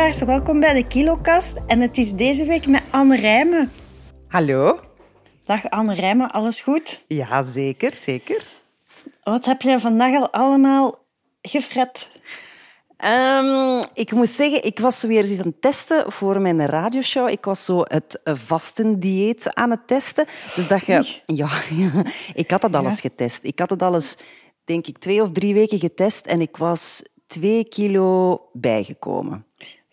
luisteraars, welkom bij de Kilokast. En het is deze week met Anne Rijmen. Hallo? Dag Anne Rijmen, alles goed? Ja, zeker, zeker. Wat heb je vandaag al allemaal gefret? Ehm, ik moet zeggen, ik was weer eens aan het testen voor mijn radioshow. Ik was zo het vastendieet aan het testen. Dus dat je... Ja, ja, ik had dat alles getest. Ik had het alles, denk ik, twee of drie weken getest en ik was twee kilo bijgekomen.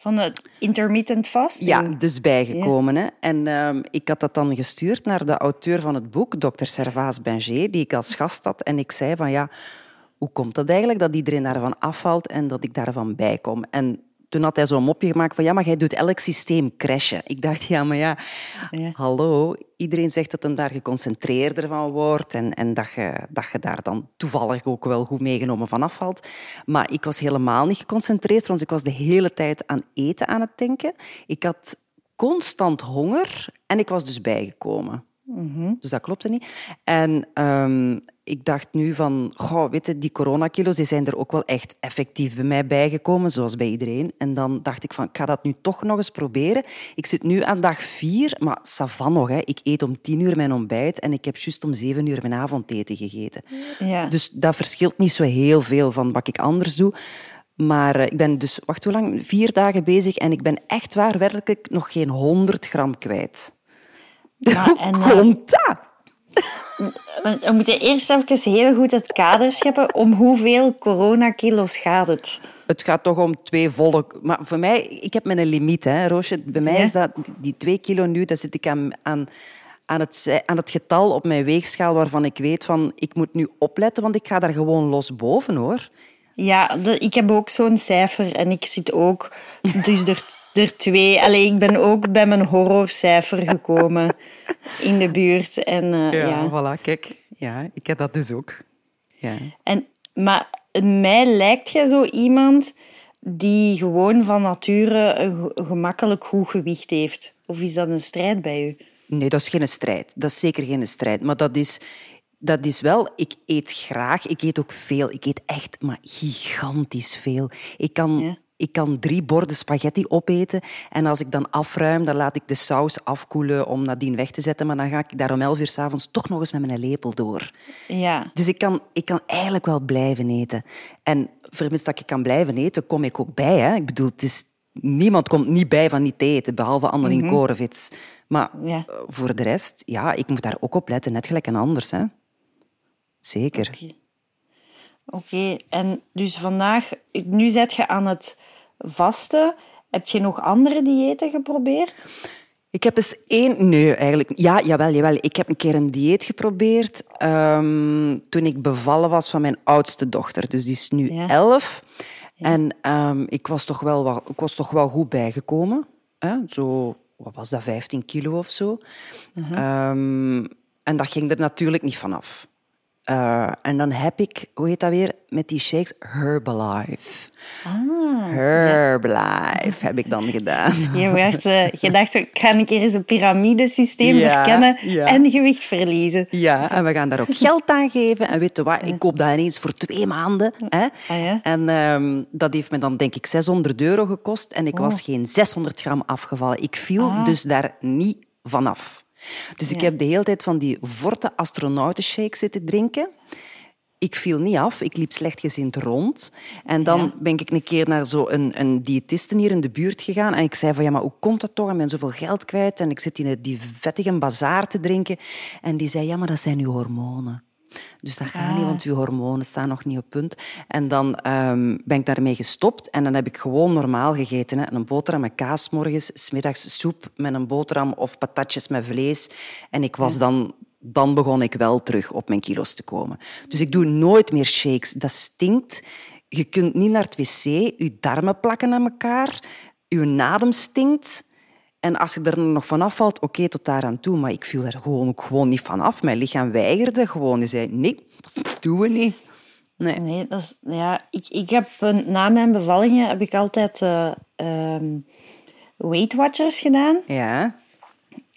Van het intermittent fasting? Ja, dus bijgekomen. Hè. En ehm, ik had dat dan gestuurd naar de auteur van het boek, dokter Servaas Benger, die ik als gast had. En ik zei van ja, hoe komt dat eigenlijk dat iedereen daarvan afvalt en dat ik daarvan bijkom? En toen had hij zo'n mopje gemaakt van ja, maar jij doet elk systeem crashen. Ik dacht, ja, maar ja, Ja. hallo. Iedereen zegt dat hem daar geconcentreerder van wordt en, en dat, je, dat je daar dan toevallig ook wel goed meegenomen van afvalt. Maar ik was helemaal niet geconcentreerd, want ik was de hele tijd aan eten aan het denken. Ik had constant honger en ik was dus bijgekomen. Dus dat klopte niet. En ehm, ik dacht nu van, goh, weet je, die coronakilo's die zijn er ook wel echt effectief bij mij bijgekomen, zoals bij iedereen. En dan dacht ik van, ik ga dat nu toch nog eens proberen. Ik zit nu aan dag vier, maar savan nog. Hè. Ik eet om tien uur mijn ontbijt en ik heb juist om zeven uur mijn avondeten gegeten. Ja. Dus dat verschilt niet zo heel veel van wat ik anders doe. Maar eh, ik ben dus, wacht hoe lang? Vier dagen bezig en ik ben echt waar werkelijk nog geen 100 gram kwijt. En, eh, komt dat? We- moeten eerst even heel goed het kader scheppen. Om hoeveel coronakilo's gaat het? Het gaat toch om twee volle... Maar voor mij, ik heb mijn limiet, hè, Roosje. Bij mij Ja. is dat die twee kilo nu, dat zit ik aan, aan, aan, het, aan het getal op mijn weegschaal waarvan ik weet van, ik moet nu opletten, want ik ga daar gewoon los boven, hoor. Ja, de- ik heb ook zo'n cijfer en ik zit ook dus er, er twee. Allee, ik ben ook bij mijn horrorcijfer gekomen in de buurt. En, eh, ja. voilà, kijk. Ja, ik heb dat dus ook. Ja. En, maar mij lijkt jij zo iemand die gewoon van nature een ge- gemakkelijk goed gewicht heeft. Of is dat een strijd bij u? Nee, dat is geen strijd. Dat is zeker geen strijd. Maar dat is, dat is wel... Ik eet graag. Ik eet ook veel. Ik eet echt maar gigantisch veel. Ik kan, Ja. ik kan drie borden spaghetti opeten. En als ik dan afruim, dan laat ik de saus afkoelen om nadien weg te zetten. Maar dan ga ik daar om elf uur s'avonds toch nog eens met mijn lepel door. Ja. Dus ik kan, ik kan eigenlijk wel blijven eten. En vermits dat ik kan blijven eten, kom ik ook bij. Hè. Ik bedoel, het is, niemand komt niet bij van niet te eten, behalve Annelien Korevits. Maar Ja. eh, voor de rest, ja, ik moet daar ook op letten, net gelijk en anders. Hè. Zeker. Oké. En dus vandaag, nu zet je aan het vasten. Heb je nog andere diëten geprobeerd? Ik heb eens één... Nee, eigenlijk... Ja, jawel, jawel. Ik heb een keer een dieet geprobeerd ehm, toen ik bevallen was van mijn oudste dochter. Dus die is nu Ja. elf. En ehm, ik, was toch wel wat, ik was toch wel goed bijgekomen. Hè? Zo, wat was dat, 15 kilo of zo. Ehm, en dat ging er natuurlijk niet vanaf. Eh, en dan heb ik, hoe heet dat weer, met die shakes, Herbalife. Ah, Herbalife heb ik dan gedaan. je, werd, eh, je dacht, ik ga een keer eens een piramidesysteem Ja, verkennen ja. en gewicht verliezen. Ja, en we gaan daar ook geld aan geven. En weet je wat, ik koop dat ineens voor twee maanden. Hè? Ah, ja? En ehm, dat heeft me dan denk ik 600 euro gekost. En ik was geen 600 gram afgevallen. Ik viel dus daar niet vanaf. Dus ik heb de hele tijd van die forte astronautenshake zitten drinken. Ik viel niet af, ik liep slechtgezind rond. En dan Ja. ben ik een keer naar zo'n een, een diëtiste hier in de buurt gegaan. En ik zei van, ja, maar hoe komt dat toch? Ik ben zoveel geld kwijt en ik zit in die vettige bazaar te drinken. En die zei, ja, maar dat zijn uw hormonen. Dus dat gaat niet, want uw hormonen staan nog niet op punt. En dan ehm, ben ik daarmee gestopt en dan heb ik gewoon normaal gegeten. Hè. Een boterham met kaas 's morgens, smiddags soep met een boterham of patatjes met vlees. En ik was dan, dan begon ik wel terug op mijn kilo's te komen. Dus ik doe nooit meer shakes. Dat stinkt. Je kunt niet naar het wc, je darmen plakken aan elkaar, je adem stinkt. En als je er nog van afvalt, oké, tot daar aan toe. Maar ik viel er gewoon, ook gewoon niet van af. Mijn lichaam weigerde gewoon. Die zei, nee, dat doen we niet. Nee. Nee, dat is, ja, ik, ik heb na mijn bevallingen heb ik altijd ehm, Weight Watchers gedaan. Ja.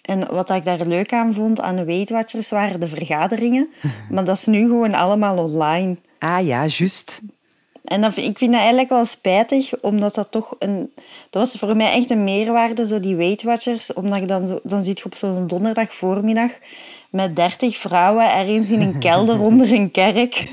En wat ik daar leuk aan vond aan de Weight Watchers waren de vergaderingen. Maar dat is nu gewoon allemaal online. Ah ja, juist. En dat, ik vind dat eigenlijk wel spijtig, omdat dat toch een... Dat was voor mij echt een meerwaarde, zo die Weight Watchers. Omdat je dan, dan zit je op zo'n donderdag voormiddag met dertig vrouwen ergens in een kelder onder een kerk.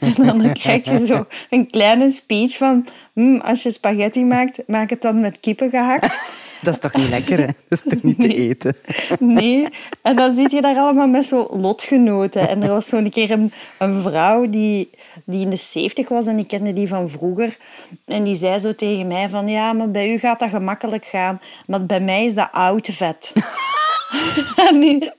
En dan krijg je zo een kleine speech van... "Hm, als je spaghetti maakt, maak het dan met kippen gehakt. Dat is toch niet lekker, hè? Dat is toch niet te eten? Nee. En dan zit je daar allemaal met zo lotgenoten. En er was zo'n keer een, een vrouw die, die in de zeventig was en ik kende die van vroeger. En die zei zo tegen mij van, ja, maar bij u gaat dat gemakkelijk gaan. Maar bij mij is dat oud vet. En die-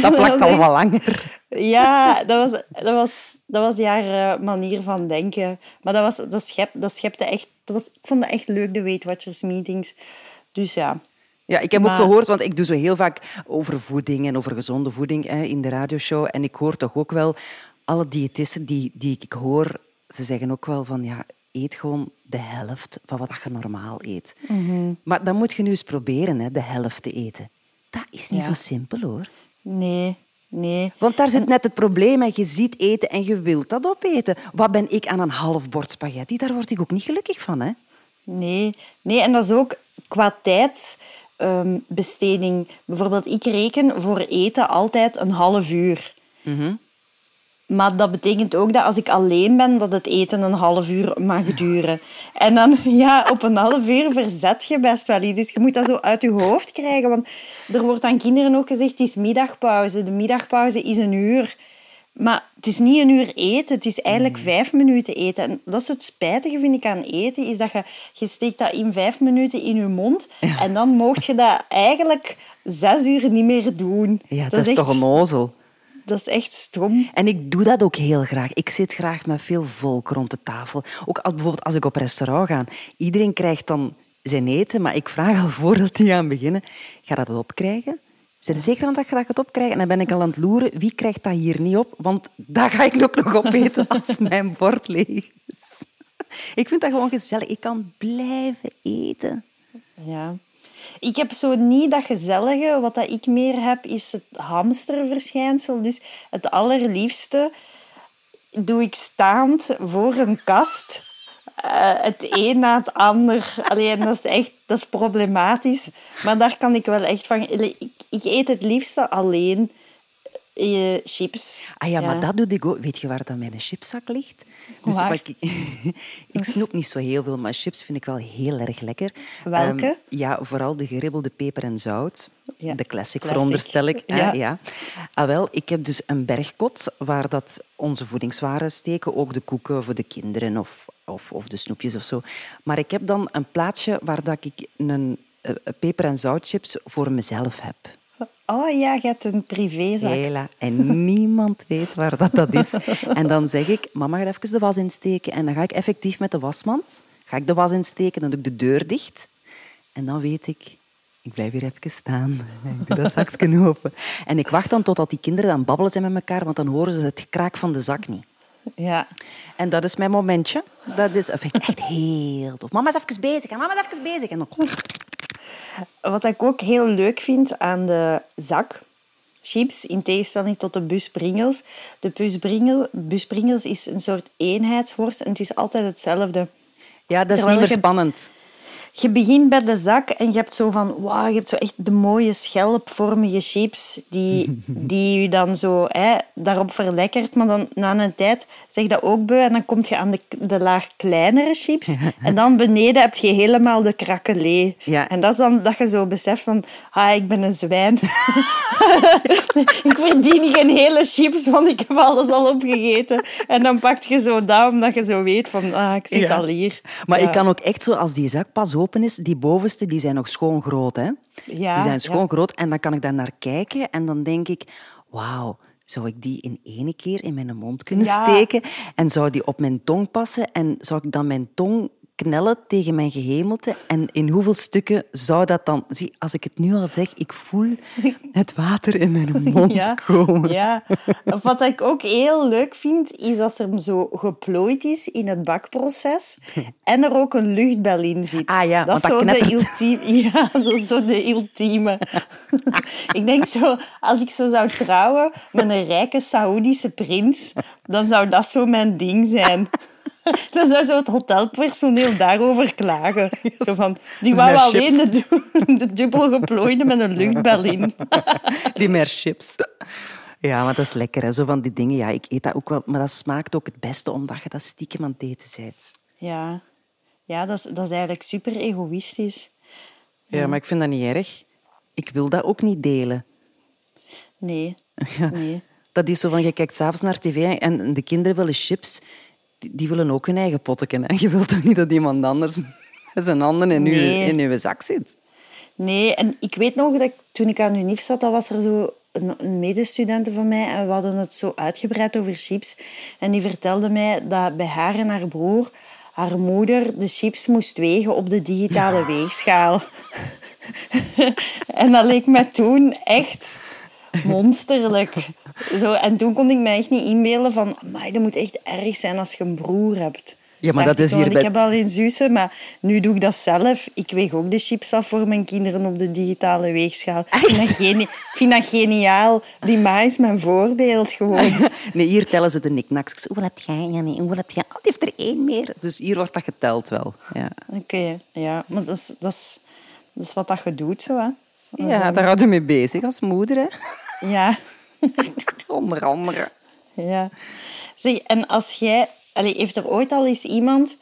Dat plakt al wel langer. ja, dat was, dat was, dat was haar eh, manier van denken. Maar dat, was, dat, schep, dat schepte echt... Dat was, ik vond dat echt leuk, de Weight Watchers meetings. Dus ja... Ja, ik heb Maar- ook gehoord, want ik doe zo heel vaak over voeding en over gezonde voeding hè, in de radioshow. En ik hoor toch ook wel, alle diëtisten die, die ik hoor, ze zeggen ook wel van, ja, eet gewoon de helft van wat je normaal eet. Mhm. Maar dan moet je nu eens proberen, hè, de helft te eten. Dat is niet Ja. zo simpel, hoor. Nee, nee. Want daar zit net het probleem. Je ziet eten en je wilt dat opeten. Wat ben ik aan een half bord spaghetti? Daar word ik ook niet gelukkig van, hè? Nee, nee, en dat is ook qua tijdsbesteding. Bijvoorbeeld, ik reken voor eten altijd een half uur. Maar dat betekent ook dat als ik alleen ben, dat het eten een half uur mag duren. En dan, ja, op een half uur verzet je best wel iets. Dus je moet dat zo uit je hoofd krijgen. Want er wordt aan kinderen ook gezegd, het is middagpauze. De middagpauze is een uur. Maar het is niet een uur eten, het is eigenlijk vijf minuten eten. En dat is het spijtige, vind ik, aan eten, is dat je, je steekt dat in vijf minuten in je mond en dan mocht je dat eigenlijk zes uur niet meer doen. Ja, dat, is, echt, toch een ozel. Dat is echt stom. En ik doe dat ook heel graag. Ik zit graag met veel volk rond de tafel. Ook als, bijvoorbeeld als ik op restaurant ga. Iedereen krijgt dan zijn eten, maar ik vraag al voordat die gaan beginnen, ga dat opkrijgen? Zijn er zeker van dat je dat gaat opkrijgen? En dan ben ik al aan het loeren, wie krijgt dat hier niet op? Want dat ga ik ook nog opeten als mijn bord leeg is. Ik vind dat gewoon gezellig. Ik kan blijven eten. Ja. Ik heb zo niet dat gezellige. Wat dat ik meer heb, is het hamsterverschijnsel. Dus het allerliefste doe ik staand voor een kast. eh, het een na het ander. Alleen dat is echt dat is problematisch. Maar daar kan ik wel echt van. Ik, ik eet het liefste alleen eh, chips. Ah ja, maar dat doe ik ook. Weet je waar dat mijn chipszak ligt? Dus Waar? ik, ik snoep niet zo heel veel, maar chips vind ik wel heel erg lekker. Welke? Ehm, ja, vooral de geribbelde peper en zout. Ja, De classic, classic. veronderstel ik. Ja. ja. Ah, wel, ik heb dus een bergkot waar dat onze voedingswaren steken. Ook de koeken voor de kinderen of, of, of de snoepjes of zo. Maar ik heb dan een plaatsje waar dat ik een eh, peper- en zoutchips voor mezelf heb. Oh ja, je hebt een privézak. Hela. En niemand weet waar dat, dat is. En dan zeg ik, mama gaat even de was insteken. En dan ga ik effectief met de wasmand, ga ik de was insteken, dan doe ik de deur dicht. En dan weet ik, ik blijf hier even staan. Ik doe dat zakje open. En ik wacht dan totdat die kinderen het babbelen zijn met elkaar, want dan horen ze het gekraak van de zak niet. Ja. En dat is mijn momentje. Dat, is, dat vind ik echt heel tof. Mama is even bezig en mama is even bezig. En dan... Wat ik ook heel leuk vind aan de zak chips, in tegenstelling tot de busbringels. De busbringels is een soort eenheidsworst en het is altijd hetzelfde. Ja, dat is Terwijl niet meer spannend. Je begint bij de zak en je hebt zo van, wauw, je hebt zo echt de mooie schelpvormige chips die, die je dan zo hè, daarop verlekkert. Maar dan na een tijd zeg je dat ook beu en dan kom je aan de, de laag kleinere chips. En dan beneden heb je helemaal de krakelee. Ja. En dat is dan dat je zo beseft van, ah, ik ben een zwijn. ik verdien geen hele chips, want ik heb alles al opgegeten. En dan pak je zo dat, omdat je zo weet van, ah, ik zit Ja. al hier. Maar ik kan ook echt zo, als die zak pas open is, die bovenste, die zijn nog schoon groot, hè? Ja, die zijn ja. schoon groot en dan kan ik daar naar kijken en dan denk ik, wauw, zou ik die in één keer in mijn mond kunnen Ja. steken? En zou die op mijn tong passen? En zou ik dan mijn tong knellen tegen mijn gehemelte. En in hoeveel stukken zou dat dan... Zie, als ik het nu al zeg, ik voel het water in mijn mond Ja, komen. ja. Wat ik ook heel leuk vind, is als er zo geplooid is in het bakproces en er ook een luchtbel in zit. Ah ja, dat is zo de ultieme. Ja, dat is zo de ultieme. ik denk zo, als ik zo zou trouwen met een rijke Saoedische prins, dan zou dat zo mijn ding zijn. Dan zou zo het hotelpersoneel daarover klagen. Zo van, die wou alleen de, du- de dubbel geplooide met een luchtbel in. Die meer chips. Ja, maar dat is lekker. Hè. Zo van die dingen. Ja, ik eet dat ook wel. Maar dat smaakt ook het beste omdat je dat stiekem aan het eten bent. Ja, ja dat, is, dat is eigenlijk super egoïstisch. Ja, maar ik vind dat niet erg. Ik wil dat ook niet delen. Nee, nee. Dat is zo van, je kijkt s'avonds naar tv en de kinderen willen chips. Die, die willen ook hun eigen potten. Hè. Je wilt toch niet dat iemand anders met zijn handen in, Nee. uw, in uw zak zit? Nee, en ik weet nog dat ik, toen ik aan UNIF zat, dan was er zo een, medestudente van mij en we hadden het zo uitgebreid over chips. En die vertelde mij dat bij haar en haar broer haar moeder de chips moest wegen op de digitale weegschaal. en dat leek mij toen echt monsterlijk. Zo, en toen kon ik mij echt niet inbeelden van... "Amai, dat moet echt erg zijn als je een broer hebt. Ja, maar Dacht dat is ik, hier Ik bij- heb alleen zussen, maar nu doe ik dat zelf. Ik weeg ook de chips af voor mijn kinderen op de digitale weegschaal. Ik vind dat, geni- ik vind dat geniaal. Die ma is mijn voorbeeld gewoon. Nee, hier tellen ze de knickknacks. Hoeveel heb jij? Ja, nee, hoeveel heb jij? Oh, die heeft er één meer. Dus hier wordt dat geteld wel. Ja, Oké, ja. Maar dat is, dat, is, dat is wat dat je doet, zo, hè. ja daar houden we mee bezig als moeder. Hè. Ja. Onder andere. Ja. Zeg, en als jij... Allee, heeft er ooit al eens iemand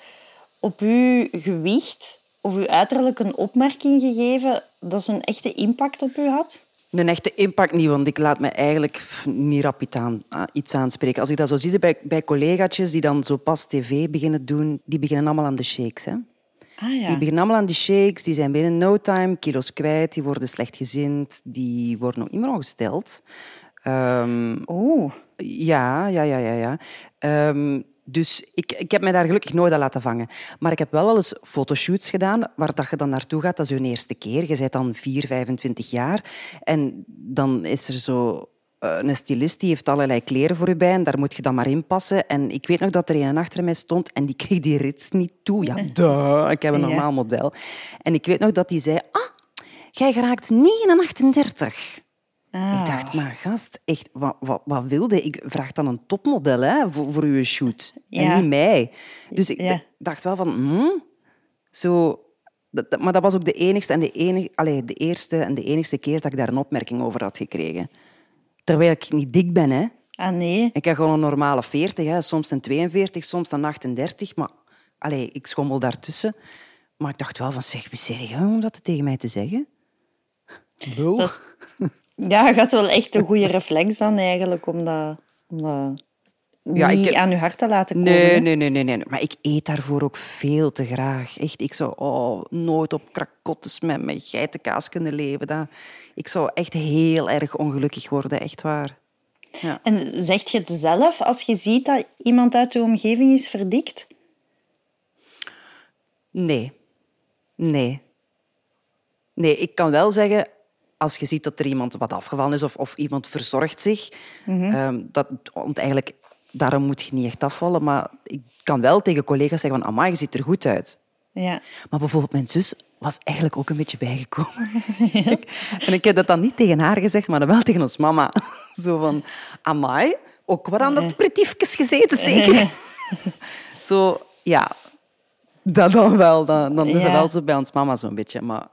op uw gewicht of uw uiterlijk een opmerking gegeven dat zo'n echte impact op u had? Een echte impact niet, want ik laat me eigenlijk niet rap iets, aan, ah, iets aanspreken. Als ik dat zo zie bij, bij collega's die dan zo pas tv beginnen doen, die beginnen allemaal aan de shakes. Hè? Ah ja. Die beginnen allemaal aan die shakes, die zijn binnen no time kilo's kwijt, die worden slechtgezind, die worden ook niet meer ongesteld. Ehm, Oeh. ja, ja, ja, ja. ja. Ehm, dus ik, ik heb mij daar gelukkig nooit aan laten vangen. Maar ik heb wel al eens fotoshoots gedaan waar dat je dan naartoe gaat. Dat is je eerste keer. Je bent dan 4, 25 jaar. En dan is er zo een stylist die heeft allerlei kleren voor je bij en daar moet je dan maar in passen. En ik weet nog dat er een achter mij stond en die kreeg die rits niet toe. Ja, duh, ik heb een Ja. normaal model. En ik weet nog dat die zei, ah, jij geraakt niet in een 38. Ah. Ik dacht, maar gast, echt, wat, wat, wat wilde? Ik vraag dan een topmodel hè, voor, voor uw shoot. Ja. En niet mij. Dus ik Ja. dacht wel van, hmm, zo... Dat, dat- maar dat was ook de enigste en de, enige, allee, de eerste en de enigste keer dat ik daar een opmerking over had gekregen. Terwijl ik niet dik ben, hè. Ah nee. Ik heb gewoon een normale 40, hè. soms een 42, soms een 38. Maar allee, ik schommel daartussen. Maar ik dacht wel van, zeg, wie jij om dat tegen mij te zeggen? Lul. Dat is- Ja, je had wel echt een goede reflex dan eigenlijk om dat, om dat Ja, ik niet heb- aan je hart te laten komen. Nee, nee, nee, nee, nee. Maar ik eet daarvoor ook veel te graag. Echt, ik zou oh, nooit op krakottes met, met geitenkaas kunnen leven. Dat, ik zou echt heel erg ongelukkig worden, echt waar. Ja. En zeg je het zelf als je ziet dat iemand uit je omgeving is verdikt? Nee. Nee. Nee, ik kan wel zeggen, als je ziet dat er iemand wat afgevallen is of, of iemand verzorgt zich, ehm, dat, want eigenlijk, daarom moet je niet echt afvallen, maar ik kan wel tegen collega's zeggen van, amai, je ziet er goed uit. Ja. Maar bijvoorbeeld mijn zus was eigenlijk ook een beetje bijgekomen. en ik heb dat dan niet tegen haar gezegd, maar dan wel tegen ons mama. Zo van, amai, ook wat aan dat aperitiefjes gezeten, zeker? zo, ja, dat dan wel. Dan, dan is dat Ja. wel zo bij ons mama zo'n beetje. Maar,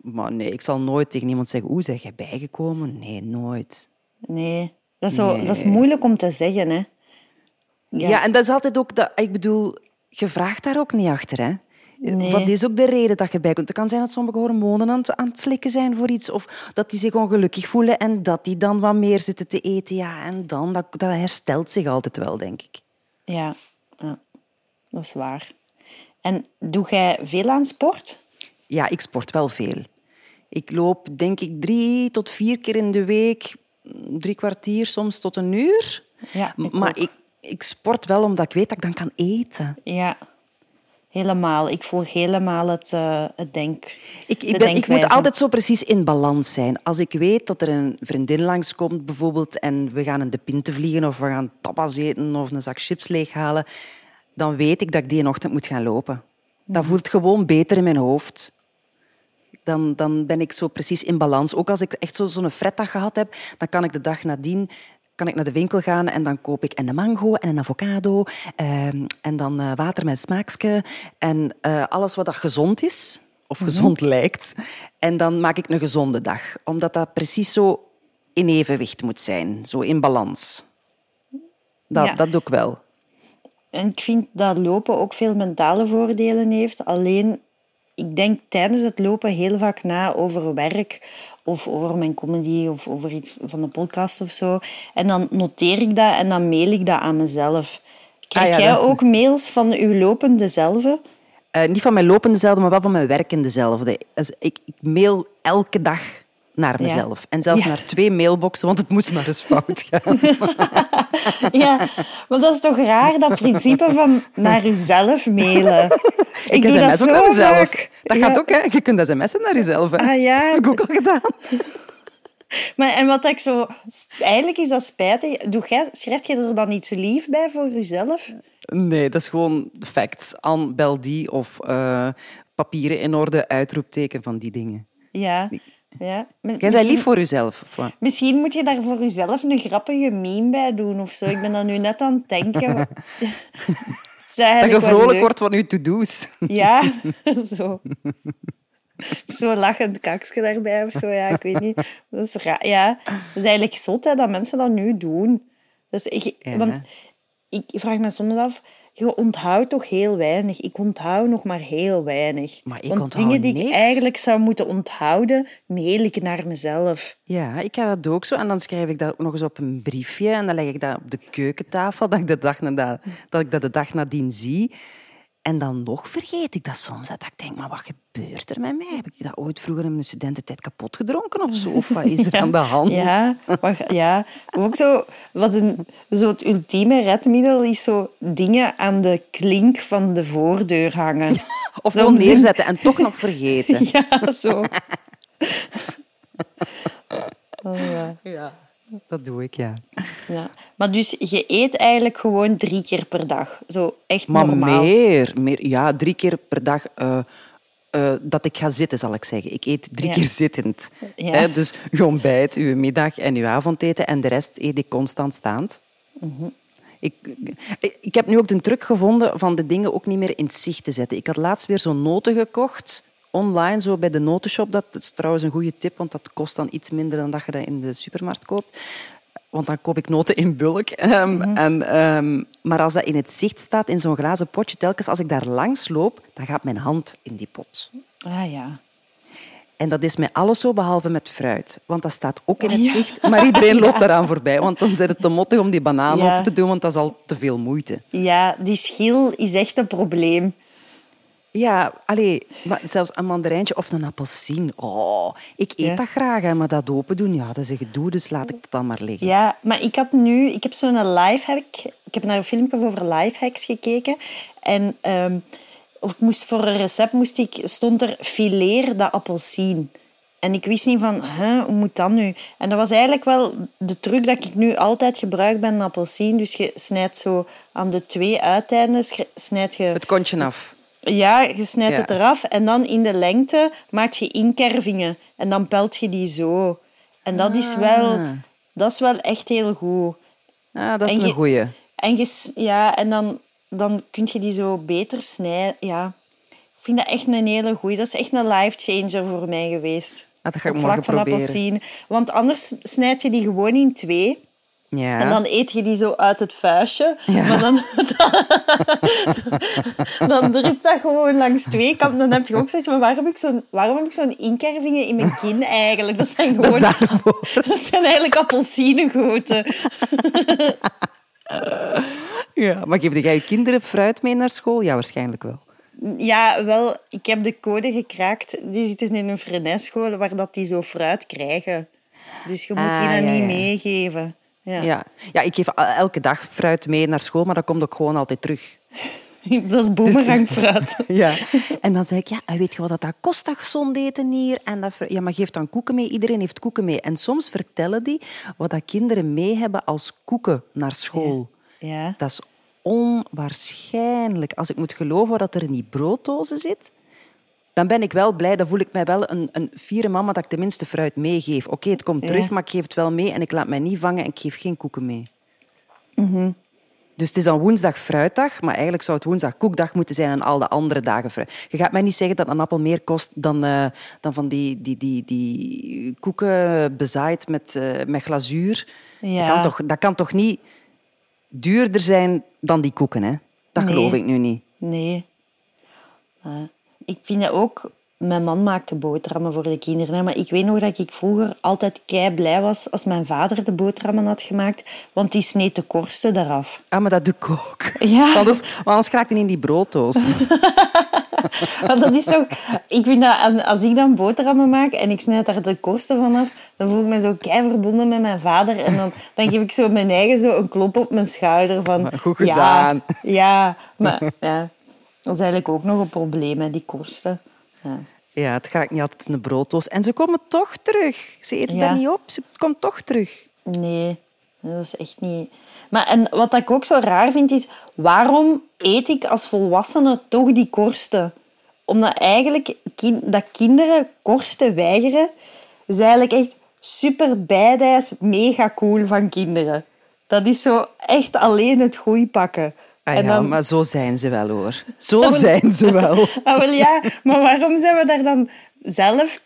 maar nee, ik zal nooit tegen iemand zeggen, hoe zeg jij bijgekomen? Nee, nooit. Nee. Dat is, zo, dat is moeilijk om te zeggen, hè. Ja. en dat is altijd ook... Dat, ik bedoel, je vraagt daar ook niet achter, hè. Nee. Wat is ook de reden dat je bij komt? Het kan zijn dat sommige hormonen aan het, aan het slikken zijn voor iets. Of dat die zich ongelukkig voelen en dat die dan wat meer zitten te eten. Ja, en dan, dat, dat herstelt zich altijd wel, denk ik. Ja. ja, dat is waar. En doe jij veel aan sport? Ja, ik sport wel veel. Ik loop, denk ik, drie tot vier keer in de week. Drie kwartier, soms tot een uur. Ja, ik maar ook. ik, ik sport wel omdat ik weet dat ik dan kan eten. Ja. Helemaal. Ik volg helemaal het, uh, het denk. Ik, ik, ben, ik, moet altijd zo precies in balans zijn. Als ik weet dat er een vriendin langskomt bijvoorbeeld en we gaan in de pinte vliegen of we gaan tapas eten of een zak chips leeghalen, dan weet ik dat ik die ochtend moet gaan lopen. Dat voelt gewoon beter in mijn hoofd. Dan, dan ben ik zo precies in balans. Ook als ik echt zo'n fretdag gehad heb, dan kan ik de dag nadien kan ik naar de winkel gaan en dan koop ik een mango en een avocado ehm, en dan uh, water met smaakje en uh, alles wat dat gezond is of mhm. gezond lijkt. En dan maak ik een gezonde dag, omdat dat precies zo in evenwicht moet zijn, zo in balans. Dat, dat doe ik wel. En ik vind dat lopen ook veel mentale voordelen heeft. Alleen, ik denk tijdens het lopen heel vaak na over werk of over mijn comedy of over iets van de podcast of zo. En dan noteer ik dat en dan mail ik dat aan mezelf. Krijg ah, jij ook mails van uw lopende zelf? Uh, niet van mijn lopende zelf, maar wel van mijn werkende zelf. Dus ik, ik mail elke dag naar mezelf. En zelfs naar twee mailboxen, want het moest maar eens fout gaan. ja, maar dat is toch raar, dat principe van naar jezelf mailen. Ik, ik doe dat zo naar mezelf. Dat gaat ook, hè. Je kunt sms'en naar jezelf. Hè. Ah ja. Dat heb ik ook al gedaan. Maar, en wat ik zo... Eigenlijk is dat spijtig. Doe jij, schrijf je er dan iets lief bij voor jezelf? Nee, dat is gewoon facts. An, bel die of uh, papieren in orde, uitroepteken van die dingen. Ja. Ja. Jij bent lief voor jezelf. Misschien moet je daar voor jezelf een grappige meme bij doen of zo. Ik ben dan nu net aan het denken. dat je vrolijk wordt van je to-do's. Ja, zo. Zo'n lachend kakje daarbij of zo, ja, ik weet niet. Dat is, raar. ja, dat is eigenlijk zot hè, dat mensen dat nu doen. Dus ik, Want ik vraag me soms af, je onthoudt toch heel weinig. Ik onthoud nog maar heel weinig. Maar ik Want dingen die ik eigenlijk zou moeten onthouden, mail ik naar mezelf. Ja, ik ga dat ook zo. En dan schrijf ik dat nog eens op een briefje. En dan leg ik dat op de keukentafel, dat ik, de dag nadien, dat ik dat de dag nadien zie. En dan nog vergeet ik dat soms. Dat ik denk, maar wat gebeurt er met mij? Heb ik dat ooit vroeger in mijn studententijd kapot gedronken of zo? Of wat is er aan de hand? Ja, maar, ja. ook zo, wat een, zo het ultieme redmiddel is zo dingen aan de klink van de voordeur hangen. of zo neerzetten en toch nog vergeten. Ja, zo. Oh, ja. ja. Dat doe ik, ja. ja. Maar dus je eet eigenlijk gewoon drie keer per dag? Zo echt maar normaal? meer, meer. Ja, drie keer per dag... Uh, uh, dat ik ga zitten, zal ik zeggen. Ik eet drie keer zittend. Ja. dus je ontbijt, je middag en je avondeten en de rest eet ik constant staand. Mm ik, ik heb nu ook de truc gevonden van de dingen ook niet meer in zicht te zetten. Ik had laatst weer zo'n noten gekocht online, zo bij de notenshop. Dat is trouwens een goede tip, want dat kost dan iets minder dan dat je dat in de supermarkt koopt. Want dan koop ik noten in bulk. Ehm, mhm. en, ehm, maar als dat in het zicht staat, in zo'n glazen potje, telkens als ik daar langs loop, dan gaat mijn hand in die pot. Ah ja. En dat is met alles zo, behalve met fruit. Want dat staat ook in het zicht. Maar iedereen loopt daaraan voorbij. Want dan zit het te mottig om die banaan op te doen, want dat is al te veel moeite. Ja, die schil is echt een probleem. Ja, allee, maar zelfs een mandarijntje of een appelsien. Oh, ik eet dat graag, hè, maar dat open doen, ja, dat is een gedoe, dus laat ik het dan maar liggen. Ja, maar ik had nu, ik heb zo'n lifehack, ik heb naar een filmpje over lifehacks gekeken en um, of ik moest voor een recept moest ik, stond er fileer de appelsien. En ik wist niet van, hoe moet dat nu? En dat was eigenlijk wel de truc dat ik nu altijd gebruik bij een appelsien. Dus je snijdt zo aan de twee uiteinden, snijd je... Het kontje af. Ja, je snijdt het eraf en dan in de lengte maak je inkervingen en dan pelt je die zo. En dat is wel, ah. dat is wel echt heel goed. Ja, dat is een goeie. En, je, ja, en dan, dan kun je die zo beter snijden. Ja. Ik vind dat echt een hele goeie. Dat is echt een life changer voor mij geweest. Ah, dat ga ik Op vlak van appelsien. Want anders snijd je die gewoon in twee. Ja. En dan eet je die zo uit het vuistje. Maar dan, dan, drupt dat gewoon langs twee kanten. Dan heb je ook zoiets van, waarom heb ik zo'n, waarom heb ik zo'n inkervingen in mijn kin eigenlijk? Dat zijn gewoon... Dat, dat zijn eigenlijk appelsienengoten. ja, maar geef jij je kinderen fruit mee naar school? Ja, waarschijnlijk wel. Ja, wel. Ik heb de code gekraakt. Die zitten in een frenesschool waar dat die zo fruit krijgen. Dus je moet ah, die dan niet meegeven. Ja. Ja. ja, ik geef elke dag fruit mee naar school, maar dat komt ook gewoon altijd terug. Dat is boemerangfruit. Ja. En dan zei ik, ja, weet je wat dat kost, dat gezond eten hier? En dat, ja, maar geef dan koeken mee. Iedereen heeft koeken mee. En soms vertellen die wat dat kinderen mee hebben als koeken naar school. Ja. Dat is onwaarschijnlijk. Als ik moet geloven wat er in die brooddozen zit, dan ben ik wel blij. Dan voel ik mij wel een, een fiere mama dat ik tenminste fruit meegeef. Oké, het komt terug, Ja. maar ik geef het wel mee en ik laat mij niet vangen en ik geef geen koeken mee. Mhm. Dus het is dan woensdag fruitdag, maar eigenlijk zou het woensdag koekdag moeten zijn en al de andere dagen fruit. Je gaat mij niet zeggen dat een appel meer kost dan, eh, dan van die, die, die, die koeken bezaaid met, eh, met glazuur. Ja. Dat, kan toch, dat kan toch niet duurder zijn dan die koeken, hè? Dat Nee. geloof ik nu niet. Nee. Eh, ik vind dat ook... Mijn man maakte boterhammen voor de kinderen. Maar ik weet nog dat ik vroeger altijd kei blij was als mijn vader de boterhammen had gemaakt. Want die sneed de korsten eraf. Ah, maar dat doe ik ook. Ja. Anders, want anders ik in die brooddoos. Maar dat is toch... Ik vind dat als ik dan boterhammen maak en ik snijd daar de korsten vanaf, dan voel ik me zo kei verbonden met mijn vader. En dan, dan geef ik zo mijn eigen zo een klop op mijn schouder van... Goed gedaan. Ja, ja, maar ja, dat is eigenlijk ook nog een probleem, hè, die korsten. Ja. Ja, het gaat niet altijd in de brooddoos. En ze komen toch terug. Ze eten Ja. dat niet op. Ze komt toch terug. Nee, dat is echt niet... Maar en wat ik ook zo raar vind, is... Waarom eet ik als volwassene toch die korsten? Omdat eigenlijk dat kinderen korsten weigeren, is eigenlijk echt super badass, mega cool van kinderen. Dat is zo echt alleen het goeie pakken. Ah en ja, dan, maar zo zijn ze wel, hoor. Zo zijn ze wel. Ah, wel ja, maar waarom zijn we daar dan zelf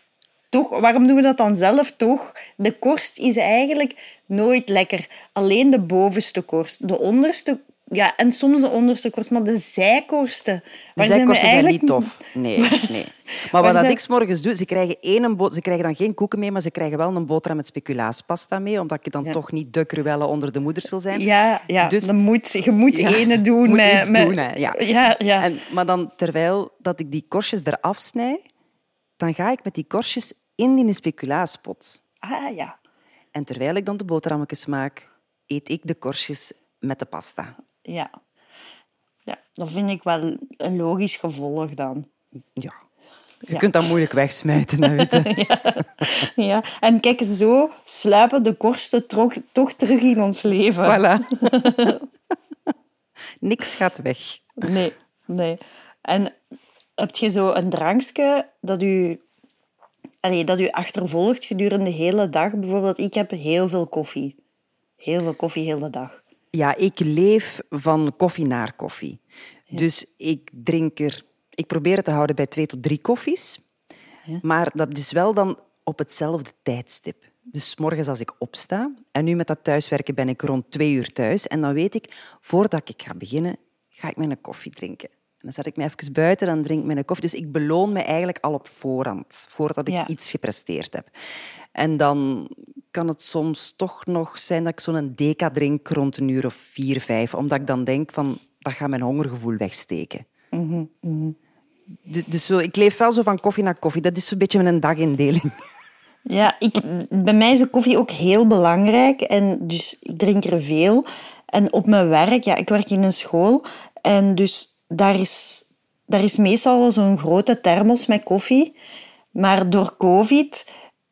toch... Waarom doen we dat dan zelf toch? De korst is eigenlijk nooit lekker. Alleen de bovenste korst. De onderste... Ja, en soms de onderste korst, maar de zijkorsten... De waar zijkorsten zijn eigenlijk- niet tof. Nee, nee. Maar wat dat zijn- ik 's morgens doe, ze krijgen, één ze krijgen dan geen koeken mee, maar ze krijgen wel een boterham met speculaaspasta mee, omdat je dan Ja. toch niet de cruelle onder de moeders wil zijn. Ja, ja Dus- dan moet, je moet Ja, ene doen moet met... met doen, hè, ja. ja, ja. En, maar dan, terwijl dat ik die korstjes eraf snij, dan ga ik met die korstjes in die speculaaspot. Ah, ja. En terwijl ik dan de boterhammetjes maak, eet ik de korstjes met de pasta. Ja. Ja, dat vind ik wel een logisch gevolg dan. Ja. Je Ja. kunt dat moeilijk wegsmijten, hè, weet je. Ja, en kijk, zo sluipen de korsten toch, toch terug in ons leven. Voilà. Niks gaat weg. Nee, nee. En heb je zo een drankje dat u, allee, dat u achtervolgt gedurende de hele dag? Bijvoorbeeld, ik heb heel veel koffie. Heel veel koffie, heel de dag. Ja, ik leef van koffie naar koffie. Dus ik drink er... Ik probeer het te houden bij twee tot drie koffies. Maar dat is wel dan op hetzelfde tijdstip. Dus morgens als ik opsta, en nu met dat thuiswerken ben ik rond twee uur thuis, en dan weet ik, voordat ik ga beginnen, ga ik mijn koffie drinken. En dan zet ik me even buiten, dan drink ik mijn koffie. Dus ik beloon me eigenlijk al op voorhand, voordat ik Ja. iets gepresteerd heb. En dan kan het soms toch nog zijn dat ik zo'n deka drink rond een uur of vier, vijf, omdat ik dan denk van, dat gaat mijn hongergevoel wegsteken. Du- Dus zo, ik leef wel zo van koffie naar koffie. Dat is zo'n beetje mijn dagindeling. Ja, ik, bij mij is de koffie ook heel belangrijk. En dus ik drink er veel. En op mijn werk, ja, ik werk in een school. En dus daar is, daar is meestal wel zo'n grote thermos met koffie. Maar door COVID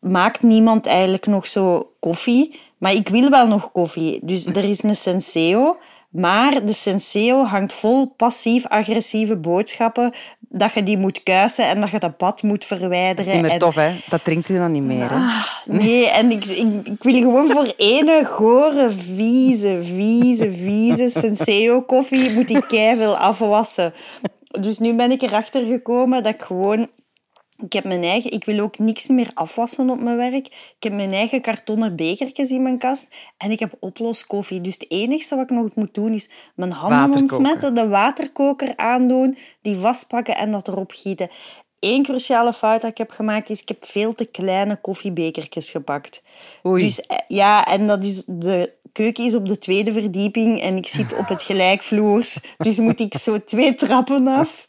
maakt niemand eigenlijk nog zo koffie. Maar ik wil wel nog koffie. Dus er is een Senseo. Maar de Senseo hangt vol passief-agressieve boodschappen. Dat je die moet kuisen en dat je dat pad moet verwijderen. Dat is niet meer en- tof, hè? Dat drinkt hij dan niet meer. Hè? Nee, en ik, ik, ik wil gewoon voor ene gore, vieze, vieze, vieze Senseo-koffie moet ik veel afwassen. Dus nu ben ik erachter gekomen dat ik gewoon... Ik heb mijn eigen... Ik wil ook niks meer afwassen op mijn werk. Ik heb mijn eigen kartonnen bekertjes in mijn kast. En ik heb oploskoffie. Dus het enige wat ik nog moet doen is mijn handen ontsmetten, de waterkoker aandoen, die vastpakken en dat erop gieten. Eén cruciale fout dat ik heb gemaakt is, ik heb veel te kleine koffiebekertjes gepakt. Oei. Dus eh, ja, en dat is, de keuken is op de tweede verdieping en ik zit op het gelijkvloers. Dus moet ik zo twee trappen af.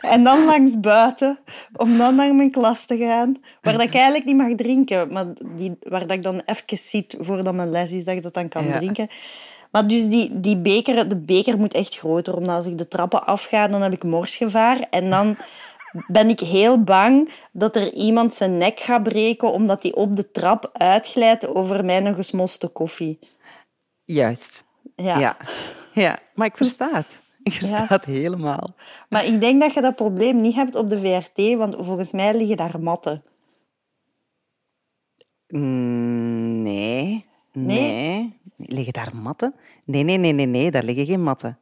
En dan langs buiten, om dan naar mijn klas te gaan. Waar dat ik eigenlijk niet mag drinken, maar die, waar dat ik dan even zit voordat mijn les is, dat ik dat dan kan Ja. drinken. Maar dus die, die beker, de beker moet echt groter. Omdat als ik de trappen afga, dan heb ik morsgevaar. En dan ben ik heel bang dat er iemand zijn nek gaat breken omdat hij op de trap uitglijdt over mijn gesmoste koffie. Juist. Ja. Ja. ja. Maar ik versta het. Ik versta het helemaal. Maar ik denk dat je dat probleem niet hebt op de VRT, want volgens mij liggen daar matten. Mm, Nee. Nee? Nee. Liggen daar matten? Nee, nee, nee, nee, nee. Daar liggen geen matten.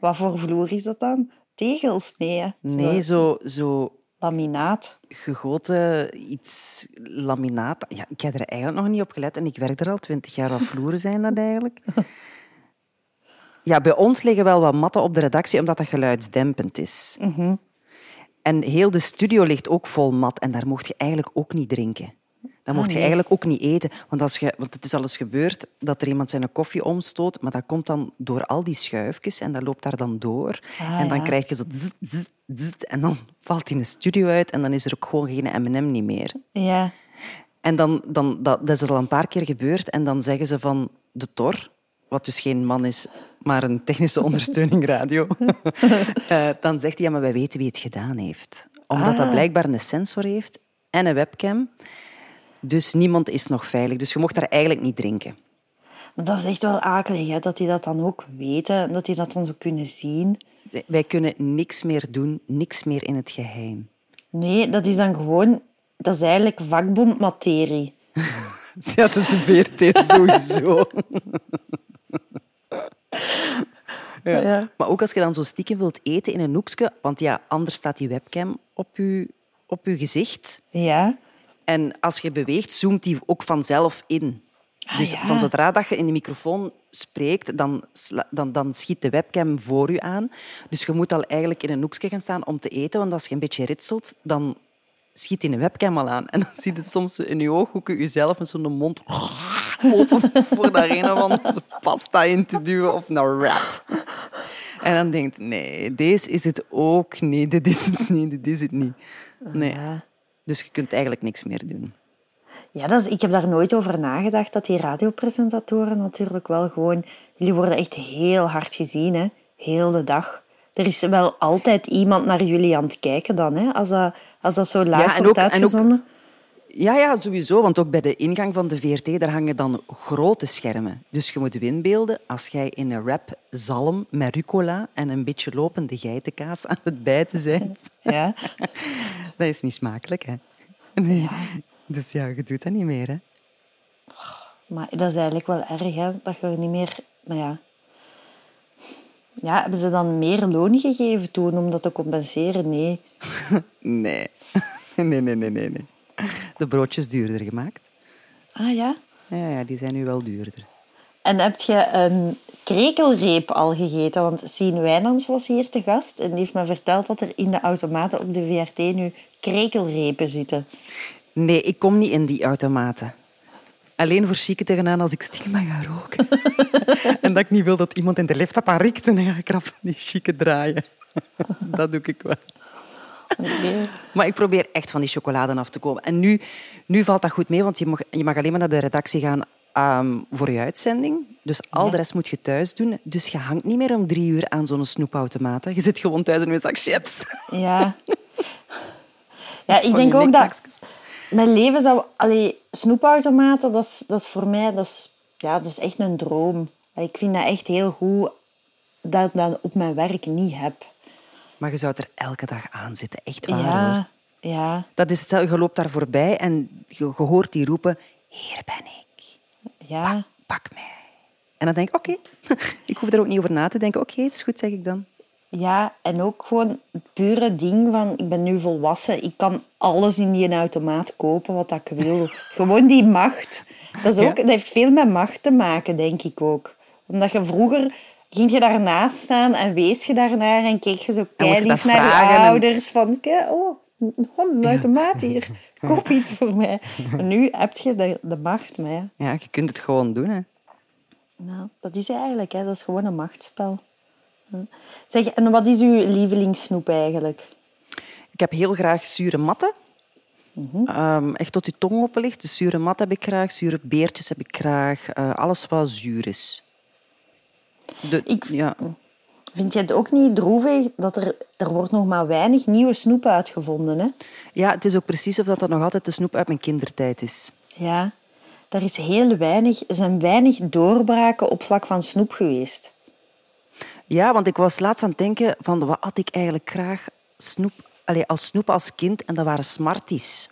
Wat voor vloer is dat dan? Tegels? Nee? Nee, zo, zo Laminaat. gegoten iets laminaat. Ja, ik heb er eigenlijk nog niet op gelet en ik werk er al twintig jaar. Wat vloeren zijn dat eigenlijk? Ja, bij ons liggen wel wat matten op de redactie, omdat dat geluidsdempend is. En heel de studio ligt ook vol mat en daar mocht je eigenlijk ook niet drinken. Dan mocht je nee. eigenlijk ook niet eten. Want, als je, want het is al eens gebeurd dat er iemand zijn koffie omstoot, maar dat komt dan door al die schuifjes en dat loopt daar dan door. Ah, en dan ja. krijg je zo... zzz, zzz, zzz, en dan valt in de studio uit en dan is er ook gewoon geen M&M niet meer. Ja. En dan, dan, dat, dat is er al een paar keer gebeurd. En dan zeggen ze van de Tor, wat dus geen man is, maar een technische ondersteuning radio. Eh, dan zegt hij, ja, maar wij weten wie het gedaan heeft. Omdat dat Ah. blijkbaar een sensor heeft en een webcam. Dus niemand is nog veilig. Dus je mocht daar eigenlijk niet drinken. Dat is echt wel akelig, hè? dat die dat dan ook weten. en Dat die dat dan zo kunnen zien. Wij kunnen niks meer doen, niks meer in het geheim. Nee, dat is dan gewoon... Dat is eigenlijk vakbondmaterie. Ja, dat is VRT sowieso. Ja. Ja. Maar ook als je dan zo stiekem wilt eten in een hoekje, want ja, anders staat die webcam op je, op je gezicht. Ja. En als je beweegt, zoomt die ook vanzelf in. dus ja. van zodra dat je in de microfoon spreekt, dan, dan, dan schiet de webcam voor je aan. Dus je moet al eigenlijk in een hoekje gaan staan om te eten, want als je een beetje ritselt, dan schiet die een webcam al aan. En dan zie je soms in je ooghoeken jezelf met zo'n mond open voor daar een of andere pasta in te duwen of een wrap. En dan denkt, nee, deze is het ook niet. Dit is het niet, dit is het niet. Nee. Dus je kunt eigenlijk niks meer doen. Ja, dat is, ik heb daar nooit over nagedacht dat die radiopresentatoren natuurlijk wel gewoon... Jullie worden echt heel hard gezien, hè. Heel de dag. Er is wel altijd iemand naar jullie aan het kijken dan, hè. Als dat, als dat zo live Ja, wordt ook- en ook- uitgezonden. Ja, ja, sowieso. Want ook bij de ingang van de VRT daar hangen dan grote schermen. Dus je moet winbeelden als jij in een rap zalm met rucola en een beetje lopende geitenkaas aan het bijten bent. Ja. Dat is niet smakelijk, hè? Nee. Dus ja, je doet dat niet meer, hè? Maar dat is eigenlijk wel erg, hè. Dat je niet meer... Maar ja... Ja, hebben ze dan meer loon gegeven toen om dat te compenseren? Nee. Nee. Nee, nee, nee, nee, nee. De broodjes duurder gemaakt. Ah ja? Ja, ja, die zijn nu wel duurder. En heb je een krekelreep al gegeten? Want Sien Wijnands was hier te gast en die heeft me verteld dat er in de automaten op de VRT nu krekelrepen zitten. Nee, ik kom niet in die automaten. Alleen voor chique tegenaan als ik stiekem mag gaan roken. en dat ik niet wil dat iemand in de lift dat aan riekt en dan ga ik rap die chique draaien. dat doe ik wel. Nee. Maar ik probeer echt van die chocolade af te komen. En nu, nu valt dat goed mee, want je mag, je mag alleen maar naar de redactie gaan ehm, voor je uitzending. Dus al Ja. de rest moet je thuis doen. Dus je hangt niet meer om drie uur aan zo'n snoepautomaat. hè. Je zit gewoon thuis in een zak chips. Ja. Ja, ik denk ook dat mijn leven zou... Allee, snoepautomaten, dat is, dat is voor mij dat is, ja, dat is echt een droom. Ik vind dat echt heel goed dat ik dat op mijn werk niet heb. Maar je zou er elke dag aan zitten. Echt waar, hoor. Ja, ja, Dat is hetzelfde. Je loopt daar voorbij en je, je hoort die roepen... Hier ben ik. ja. Pak mij. En dan denk ik, oké. Ik hoef er ook niet over na te denken. Oké, het is goed, zeg ik dan. Ja, en ook gewoon het pure ding van, ik ben nu volwassen, ik kan alles in die automaat kopen wat ik wil. gewoon die macht. Dat, is ook, Ja. dat heeft veel met macht te maken, denk ik ook. Omdat je vroeger ging je daarnaast staan en wees je daarnaar en keek je zo keilief naar je vragen en- ouders van, "Kijk, oh, een automaat hier, koop iets voor mij. Maar nu heb je de, de macht, maar ja. Ja, je kunt het gewoon doen, hè. Nou, dat is eigenlijk, hè. dat is gewoon een machtsspel. Zeg, en wat is uw lievelingssnoep eigenlijk? Ik heb heel graag zure matten. Ehm, echt tot je tong open ligt. Dus zure mat heb ik graag, zure beertjes heb ik graag. eh, alles wat zuur is. De, Ik- ja. Vind je het ook niet droevig dat er... Er wordt nog maar weinig nieuwe snoep uitgevonden, hè? ja, het is ook precies of dat, dat nog altijd de snoep uit mijn kindertijd is. Ja. Er is heel weinig... Er zijn weinig doorbraken op vlak van snoep geweest. Ja, want ik was laatst aan het denken van wat had ik eigenlijk graag snoep, allee, als snoep als kind en dat waren Smarties.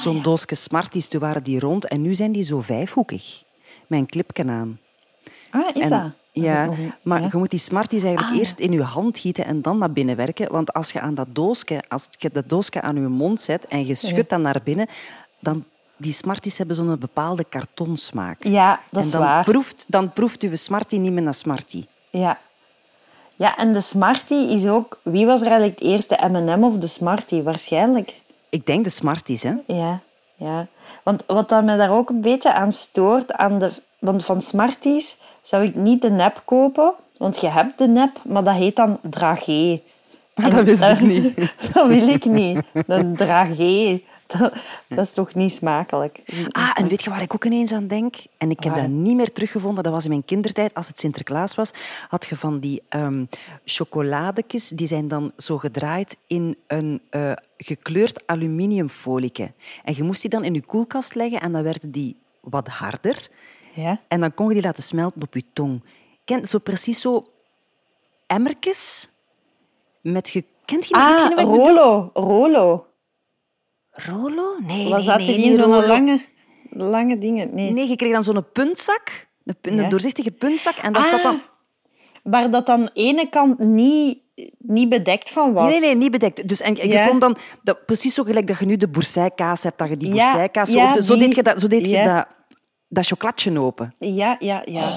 Zo'n doosje Smarties, toen waren die rond en nu zijn die zo vijfhoekig. Een clipje aan. Ah, is En- dat? Ja, Nog maar Ja. je moet die Smarties eigenlijk Ah, eerst in je hand gieten en dan naar binnen werken. Want als je aan dat doosje, als je dat doosje aan je mond zet en je schudt dan naar binnen, dan die Smarties hebben zo'n bepaalde kartonsmaak. Ja, dat is en dan waar. Proeft, dan proeft je Smartie niet meer naar Smartie. Ja. Ja, en de Smartie is ook... Wie was er eigenlijk het eerste M&M of de Smartie? Waarschijnlijk. Ik denk de Smarties, hè. Ja, ja. Want wat dat mij daar ook een beetje aan stoort, aan de, want van Smarties zou ik niet de nep kopen, want je hebt de nep, maar dat heet dan dragé. En dat wist ik niet. Dat wil ik niet. De dragé. Dat, dat is toch niet smakelijk. Ah, en weet je waar ik ook ineens aan denk? En ik heb Waar? dat niet meer teruggevonden. Dat was in mijn kindertijd, als het Sinterklaas was, had je van die chocoladekjes, die zijn dan zo gedraaid in een eh, gekleurd aluminiumfolieke. En je moest die dan in je koelkast leggen en dan werden die wat harder. Ja? En dan kon je die laten smelten op je tong. Ken, zo precies zo emmertjes met... Ge, kent je Ah, wat? Rolo. Rolo. Rolo? Nee, Was nee, dat nee, in niet zo'n lange, lange dingen? Nee. Nee, je kreeg dan zo'n puntzak. Een, pu- een Ja. doorzichtige puntzak. En dat Ah, zat dan... Waar dat dan ene kant niet, niet bedekt van was. Nee, nee, niet bedekt. Dus en, je Ja. kon dan... Dat, precies zo gelijk dat je nu de bourseikaas hebt, dat je die Ja, bourseikaas... ja, zo, de- zo deed je dat, zo deed je dat, dat chocolatje open. Ja, ja, ja.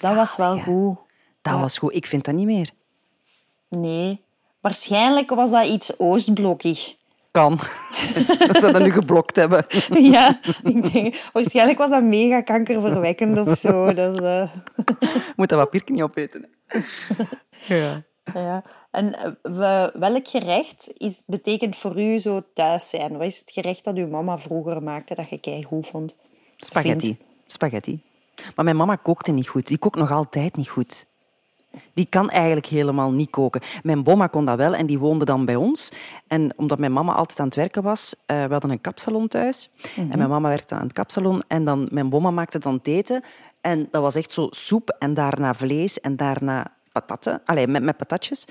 dat was wel goed. Dat was goed. Ik vind dat niet meer. Nee. Waarschijnlijk was dat iets Oostblokkig. Kan. dat ze dat nu geblokt hebben. ja, ik denk, waarschijnlijk was dat mega kankerverwekkend of zo. Eh, Moet dat papiertje niet opeten. hè. ja. ja. En eh, we- welk gerecht is, betekent voor u zo thuis zijn? Wat is het gerecht dat uw mama vroeger maakte dat je keigoed vond? Spaghetti. Vindt? Spaghetti. Maar mijn mama kookte niet goed. Die kookt nog altijd niet goed. Die kan eigenlijk helemaal niet koken. Mijn bomma kon dat wel en die woonde dan bij ons. En omdat mijn mama altijd aan het werken was, eh we hadden een kapsalon thuis. En mijn mama werkte aan het kapsalon. En dan, mijn bomma maakte dan eten. En dat was echt zo soep en daarna vlees en daarna patatten. Allee, met, met patatjes.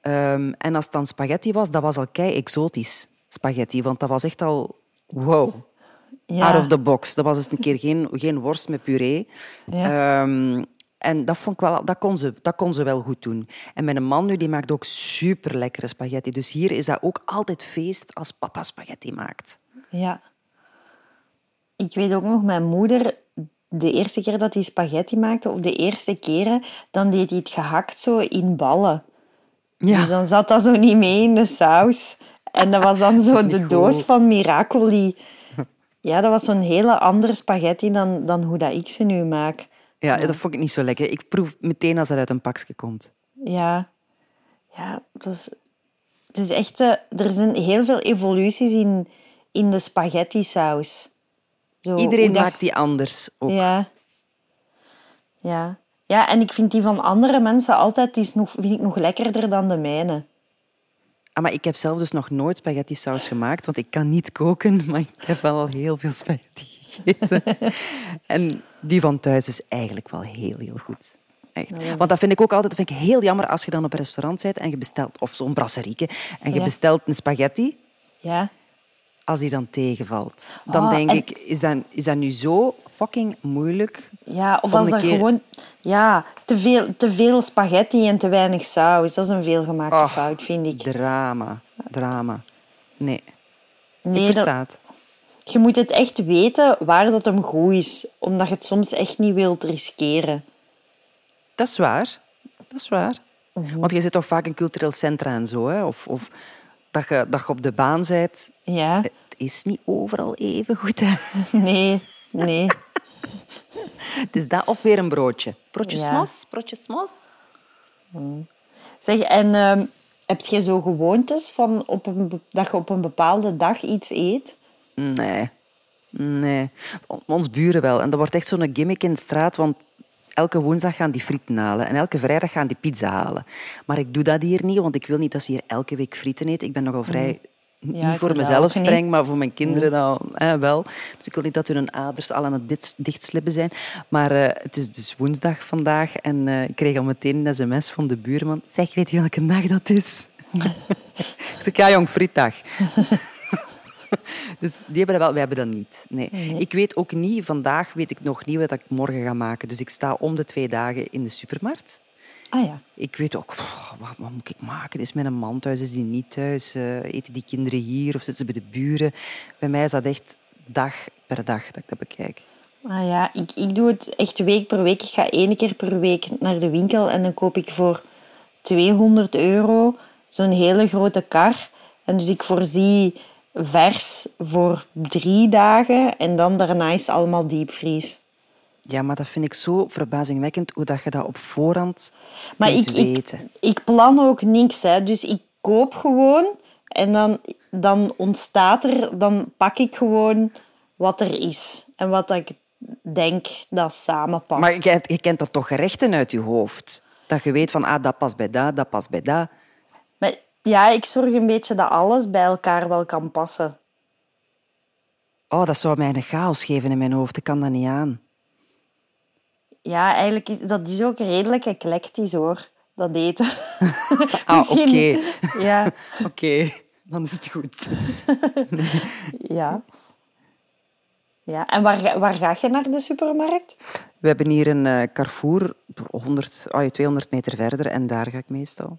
Ehm, en als het dan spaghetti was, dat was al kei exotisch. Spaghetti, want dat was echt al... Wow. Ja. Out of the box. Dat was eens een keer geen, geen worst met puree. Ehm, en dat, vond ik wel, dat, kon ze, dat kon ze wel goed doen. En mijn man nu, die maakt ook super lekkere spaghetti. Dus hier is dat ook altijd feest als papa spaghetti maakt. Ja. Ik weet ook nog, mijn moeder, de eerste keer dat hij spaghetti maakte, of de eerste keren, dan deed hij het gehakt zo in ballen. Ja. Dus dan zat dat zo niet mee in de saus. En dat was dan zo de doos van Miracoli. Ja, dat was zo'n hele andere spaghetti dan, dan hoe dat ik ze nu maak. Ja, dat vond ik niet zo lekker. Ik proef meteen als het uit een pakje komt. Ja, ja dat is, het is echt... eh, er zijn heel veel evoluties in, in de spaghetti-saus. Zo, Iedereen dat- maakt die anders ook. Ja. Ja. Ja, en ik vind die van andere mensen altijd die is nog, vind ik nog lekkerder dan de mijne. Ah, maar ik heb zelf dus nog nooit spaghetti saus gemaakt, want ik kan niet koken, maar ik heb wel al heel veel spaghetti gegeten. en die van thuis is eigenlijk wel heel, heel goed. Echt. Want dat vind ik ook altijd vind ik heel jammer als je dan op een restaurant bent en je bestelt, of zo'n brasserieke, en je Ja. bestelt een spaghetti, Ja. als die dan tegenvalt. Dan Oh, denk en- ik, is dat, is dat nu zo fucking moeilijk? Ja, of als er keer- gewoon... Ja, te veel, te veel spaghetti en te weinig saus. Dat is een veelgemaakte Oh, fout, vind ik. Drama, drama. Nee, Nee, ik dat, je moet het echt weten waar dat hem goed is. Omdat je het soms echt niet wilt riskeren. Dat is waar. Dat is waar. Mhm. Want je zit toch vaak in cultureel centra en zo, hè? Of, of dat, je, dat je op de baan bent. Ja, Het is niet overal even goed. Hè? nee, nee. Het is dat of weer een broodje. Broodje Ja. smos, broodje smos. Zeg, en ehm, heb je zo gewoontes van op een, dat je op een bepaalde dag iets eet? Nee. Nee. Ons buren wel. En dat wordt echt zo'n gimmick in de straat, want elke woensdag gaan die frieten halen en elke vrijdag gaan die pizza halen. Maar ik doe dat hier niet, want ik wil niet dat ze hier elke week frieten eten. Ik ben nogal vrij... Ja, niet voor mezelf niet. streng, maar voor mijn kinderen dan hè, wel. Dus ik wil niet dat hun aders al aan het dichtslippen zijn. Maar eh, het is dus woensdag vandaag en eh, ik kreeg al meteen een sms van de buurman. Zeg, weet je welke dag dat is? ik zeg, ja jong, frietdag. dus die hebben dat wel, wij hebben dat niet. Nee. Ik weet ook niet, vandaag weet ik nog niet wat ik morgen ga maken. Dus ik sta om de twee dagen in de supermarkt. Ah ja. Ik weet ook, pff, wat, wat moet ik maken? Is mijn man thuis? Is die niet thuis? Eh, eten die kinderen hier of zitten ze bij de buren? Bij mij is dat echt dag per dag dat ik dat bekijk. Ah ja, ik, ik doe het echt week per week. Ik ga één keer per week naar de winkel en dan koop ik voor 200 euro zo'n hele grote kar. En dus ik voorzie vers voor drie dagen en dan daarna is het allemaal diepvries. Ja, maar dat vind ik zo verbazingwekkend hoe dat je dat op voorhand Maar ik, ik, weten. ik plan ook niks. Hè. Dus ik koop gewoon en dan, dan ontstaat er, dan pak ik gewoon wat er is. En wat ik denk dat samenpast. Maar je, je kent dat toch gerechten uit je hoofd? Dat je weet van, ah, dat past bij dat, dat past bij dat. Maar ja, ik zorg een beetje dat alles bij elkaar wel kan passen. Oh, dat zou mij een chaos geven in mijn hoofd. Ik kan dat niet aan. Ja, eigenlijk is dat is ook redelijk eclectisch hoor, dat eten. Ah, oké. Ja, Oké, dan is het goed. ja. Ja, en waar, ga- waar ga je naar de supermarkt? We hebben hier een eh, Carrefour, 100, ah, ja, 200 meter verder, en daar ga ik meestal.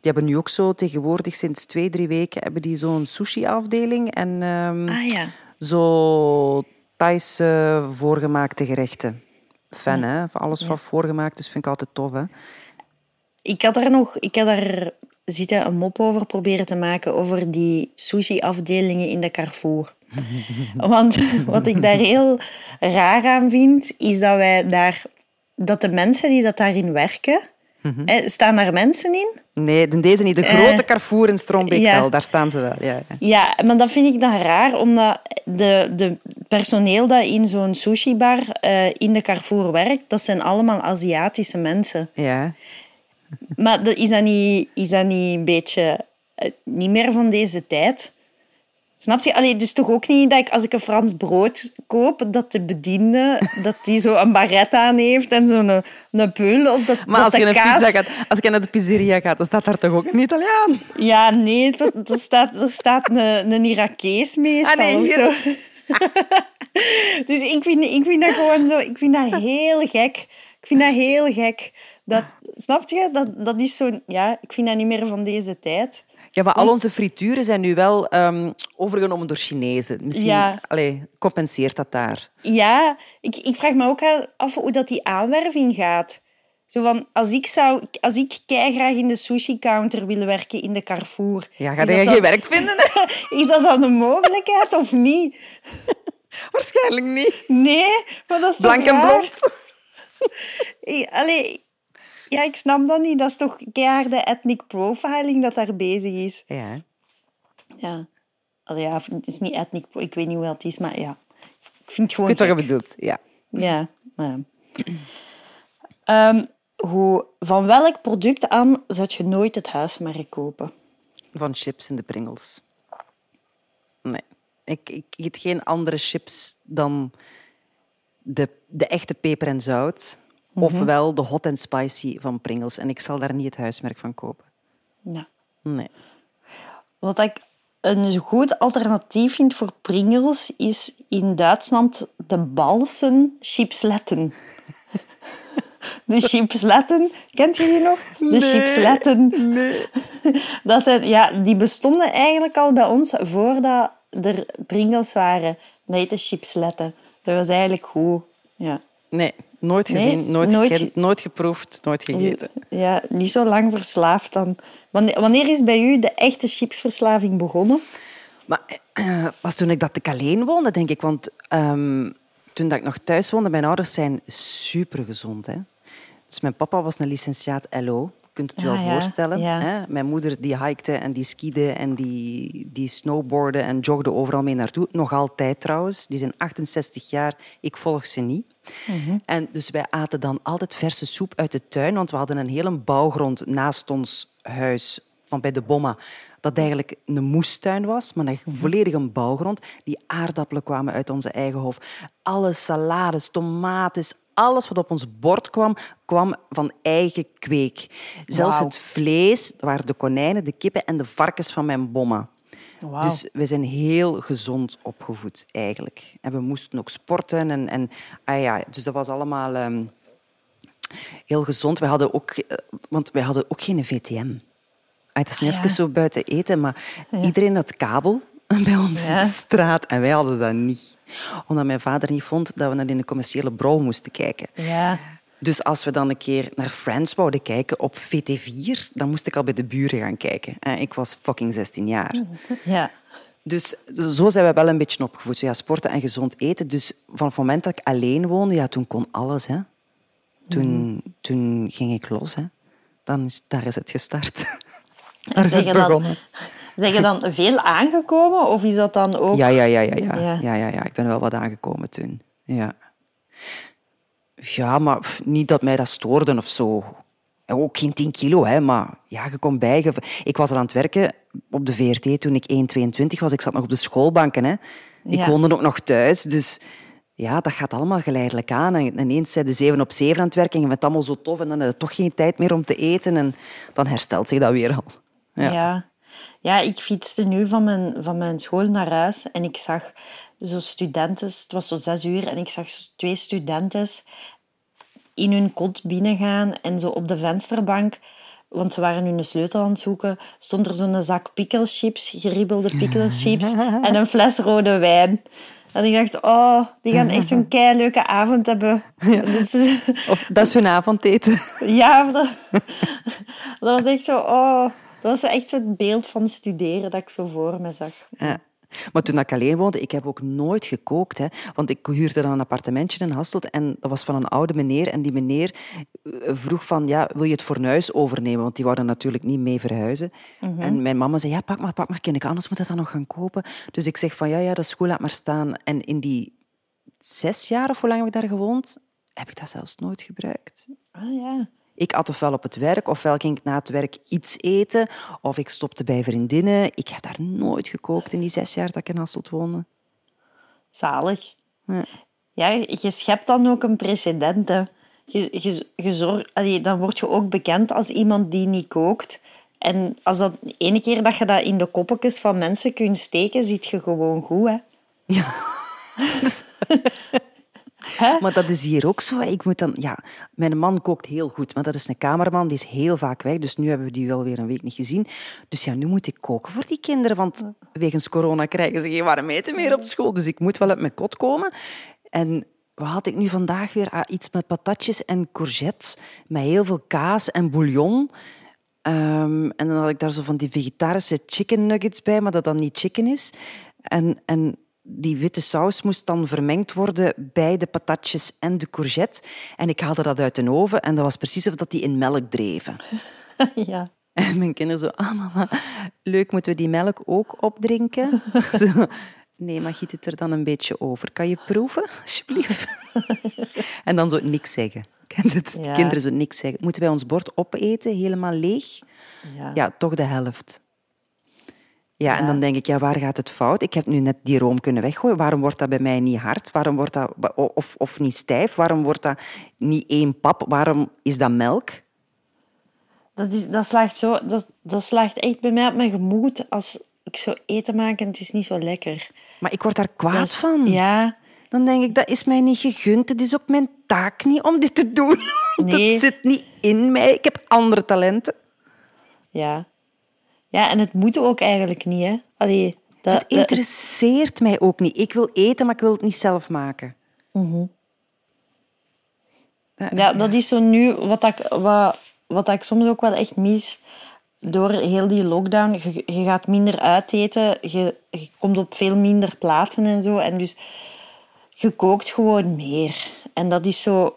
Die hebben nu ook zo tegenwoordig, sinds twee, drie weken, hebben die zo'n sushi-afdeling en ehm, Ah ja. zo Thaise voorgemaakte gerechten. Fan, hè? Van alles wat voorgemaakt is, vind ik altijd tof, hè? Ik had daar nog, ik had daar zitten een mop over proberen te maken over die sushi-afdelingen in de Carrefour. Want wat ik daar heel raar aan vind, is dat wij daar, dat de mensen die dat daarin werken, hè, staan daar mensen in? Nee, de- deze niet. De grote Carrefour in Strombeek ja. wel, daar staan ze wel. Ja, ja. Ja, maar dat vind ik dan raar, omdat de, de personeel dat in zo'n sushi-bar eh, in de Carrefour werkt, dat zijn allemaal Aziatische mensen. ja. Maar dat, is, dat niet, is dat niet een beetje eh, niet meer van deze tijd? Snap je? Allee, het is toch ook niet dat ik als ik een Frans brood koop, dat de bediende dat die zo een baret aan heeft en zo'n een, een peul. Of dat, Maar dat als je, de naar kaas... pizza gaat, als je naar de pizzeria gaat, dan staat daar toch ook een Italiaan? Ja, nee, er staat, er staat een, een Irakees meestal. Ah, nee, of zo. dus ik vind, ik vind dat gewoon zo... Ik vind dat heel gek. Ik vind dat heel gek. Dat, snap je? Dat, dat is zo... Ja, ik vind dat niet meer van deze tijd. Ja, maar al onze frituren zijn nu wel ehm, overgenomen door Chinezen. Misschien Ja. allee, compenseert dat daar. Ja, ik, ik vraag me ook af hoe dat die aanwerving gaat. Zo van, als ik, zou, als ik graag in de sushi-counter wil werken in de Carrefour... Ja, ga je geen werk vinden? Is dat dan een mogelijkheid of niet? Waarschijnlijk niet. Nee, maar dat is toch Blank en raar? blond. Ik- Allee, ja, ik snap dat niet. Dat is toch keiharde ethnic profiling dat daar bezig is. Ja. Ja. Allee, ja, het is niet ethnic Ik weet niet hoe dat is, maar ja. Ik vind het Ik gewoon weet wat je gek. bedoelt. Ja. Ja, maar ja. Hoe, van welk product aan zou je nooit het huismerk kopen? Van chips en de Pringles. Nee. Ik, ik eet geen andere chips dan de, de echte peper en zout. Ofwel de hot and spicy van Pringles. En ik zal daar niet het huismerk van kopen. Ja. Nee. Wat ik een goed alternatief vind voor Pringles is in Duitsland de Balsen chipsletten. De chipsletten, kent je die nog? De chipsletten. Nee. Dat zijn, ja, die bestonden eigenlijk al bij ons voordat er Pringles waren. Dat heette chipsletten. Dat was eigenlijk goed. Ja. Nee. Nooit Nee, gezien, nooit, nooit gekend, ge- nooit geproefd, nooit gegeten. ja, niet zo lang verslaafd dan. Wanneer, is bij u de echte chipsverslaving begonnen? Maar eh, was toen ik dat ik alleen woonde, denk ik. Want ehm, toen dat ik nog thuis woonde, mijn ouders zijn super gezond. Hè? Dus mijn papa was een licentiaat LO, kunt het je wel Ah, ja, voorstellen. ja. Hè? Mijn moeder die hikte en die skiede en die, die snowboarde en jogde overal mee naartoe. Nog altijd trouwens. Die zijn 68 jaar. Ik volg ze niet. Mhm. En dus wij aten dan altijd verse soep uit de tuin, want we hadden een hele bouwgrond naast ons huis van bij de Bomma. Dat eigenlijk een moestuin was, maar een volledig een bouwgrond. Die aardappelen kwamen uit onze eigen hof. Alle salades, tomaten, alles wat op ons bord kwam, kwam van eigen kweek. Zelfs het vlees, dat waren de konijnen, de kippen en de varkens van mijn Bomma. Dus we zijn heel gezond opgevoed, eigenlijk. En we moesten ook sporten. En, en, ah ja, dus dat was allemaal ehm, heel gezond. We hadden ook, eh, want wij hadden ook geen VTM. Ah, het is nu Ah, ja. even zo buiten eten, maar iedereen had kabel bij ons in de straat. En wij hadden dat niet. Omdat mijn vader niet vond dat we naar de commerciële brouw moesten kijken. Ja. Dus als we dan een keer naar Friends wouden kijken op VT4, dan moest ik al bij de buren gaan kijken. En ik was fucking 16 jaar. Ja. Dus zo zijn we wel een beetje opgevoed. Zo, ja, sporten en gezond eten. Dus van het moment dat ik alleen woonde, ja, toen kon alles. Hè. Toen, toen ging ik los. Hè. Dan is, daar is het gestart. Daar is het je, dan, begonnen. zeg je dan veel aangekomen? Of is dat dan ook... Ja, ja, ja, ja, ja. Ja. Ja, ja, ja. Ik ben wel wat aangekomen toen. Ja, ja maar pff, niet dat mij dat stoorde of zo. Ook geen 10 kilo, hè, maar ja, je komt bij. Ik was al aan het werken op de VRT toen ik 1,22 was. Ik zat nog op de schoolbanken. Hè. Ik Ja. woonde ook nog thuis, dus ja, dat gaat allemaal geleidelijk aan. En ineens zijn de 7 op 7 aan het werken en het allemaal zo tof en dan heb je toch geen tijd meer om te eten. En dan herstelt zich dat weer al. Ja. Ja. ja. ik fietste nu van mijn, van mijn school naar huis en ik zag zo studenten, het was zo zes uur, en ik zag zo twee studenten in hun kot binnengaan en zo op de vensterbank, want ze waren hun sleutel aan het zoeken, stond er zo'n zak pikkelchips, geribbelde pikkelchips en een fles rode wijn. En ik dacht, oh, die gaan echt zo'n kei leuke avond hebben. Dus, Of, dat is hun avondeten. ja, dat, dat was echt zo, oh, dat was echt het beeld van studeren dat ik zo voor me zag. Ja. Maar toen ik alleen woonde, ik heb ook nooit gekookt. Hè, want ik huurde dan een appartementje in Hasselt en dat was van een oude meneer. En die meneer eh, vroeg van, ja, wil je het fornuis overnemen? Want die wouden natuurlijk niet mee verhuizen. En mijn mama zei, ja, pak maar, pak maar, kind, anders moet dat dan nog gaan kopen. Dus ik zeg van, ja, ja, dat is goed, laat maar staan. En in die zes jaar, of hoe lang heb ik daar gewoond, heb ik dat zelfs nooit gebruikt. Ah ja. Ik at ofwel op het werk, ofwel ging ik na het werk iets eten, of ik stopte bij vriendinnen. Ik heb daar nooit gekookt in die zes jaar dat ik in Hasselt woonde. Zalig. Ja. Ja, je schept dan ook een precedent. Hè. Je, je, je zorg, allee, dan word je ook bekend als iemand die niet kookt. En als dat de ene keer dat je dat in de koppetjes van mensen kunt steken, ziet je gewoon goed. Hè. Hè? Maar dat is hier ook zo. Ik moet dan, ja, mijn man kookt heel goed, maar dat is een cameraman, die is heel vaak weg. Dus nu hebben we die wel weer een week niet gezien. Dus ja, nu moet ik koken voor die kinderen, want wegens corona krijgen ze geen warm eten meer op school. Dus ik moet wel uit mijn kot komen. En wat had ik nu vandaag weer? Ah, iets met patatjes en courgettes, met heel veel kaas en bouillon. Ehm, en dan had ik daar zo van die vegetarische chicken nuggets bij, maar dat dan niet chicken is. En, en die witte saus moest dan vermengd worden bij de patatjes en de courgette. En ik haalde dat uit de oven en dat was precies of dat die in melk dreven. ja. En mijn kinderen zo, ah mama, leuk, moeten we die melk ook opdrinken? zo, nee, maar giet het er dan een beetje over. Kan je proeven, alsjeblieft? en dan zo niks zeggen. Kent? Ja. Kinderen zo niks zeggen. Moeten wij ons bord opeten, helemaal leeg? Ja. Ja, toch de helft. Ja, en dan denk ik, ja, waar gaat het fout? Ik heb nu net die room kunnen weggooien. Waarom wordt dat bij mij niet hard? Waarom wordt dat, of, of niet stijf? Waarom wordt dat niet één pap? Waarom is dat melk? Dat, is, dat, slaagt zo, dat, dat slaagt echt bij mij op mijn gemoed als ik zo eten maak en het is niet zo lekker. Maar ik word daar kwaad Dat van. Ja, Dan denk ik, dat is mij niet gegund. Het is ook mijn taak niet om dit te doen. Nee. Dat zit niet in mij. Ik heb andere talenten. ja. Ja, en het moet ook eigenlijk niet, hè. Allee, dat, Het interesseert mij ook niet. Ik wil eten, maar ik wil het niet zelf maken. Ja, dat is zo nu wat ik, wat, wat ik soms ook wel echt mis door heel die lockdown. Je, je gaat minder uiteten, je, je komt op veel minder plaatsen en zo. En dus je kookt gewoon meer. En dat is zo...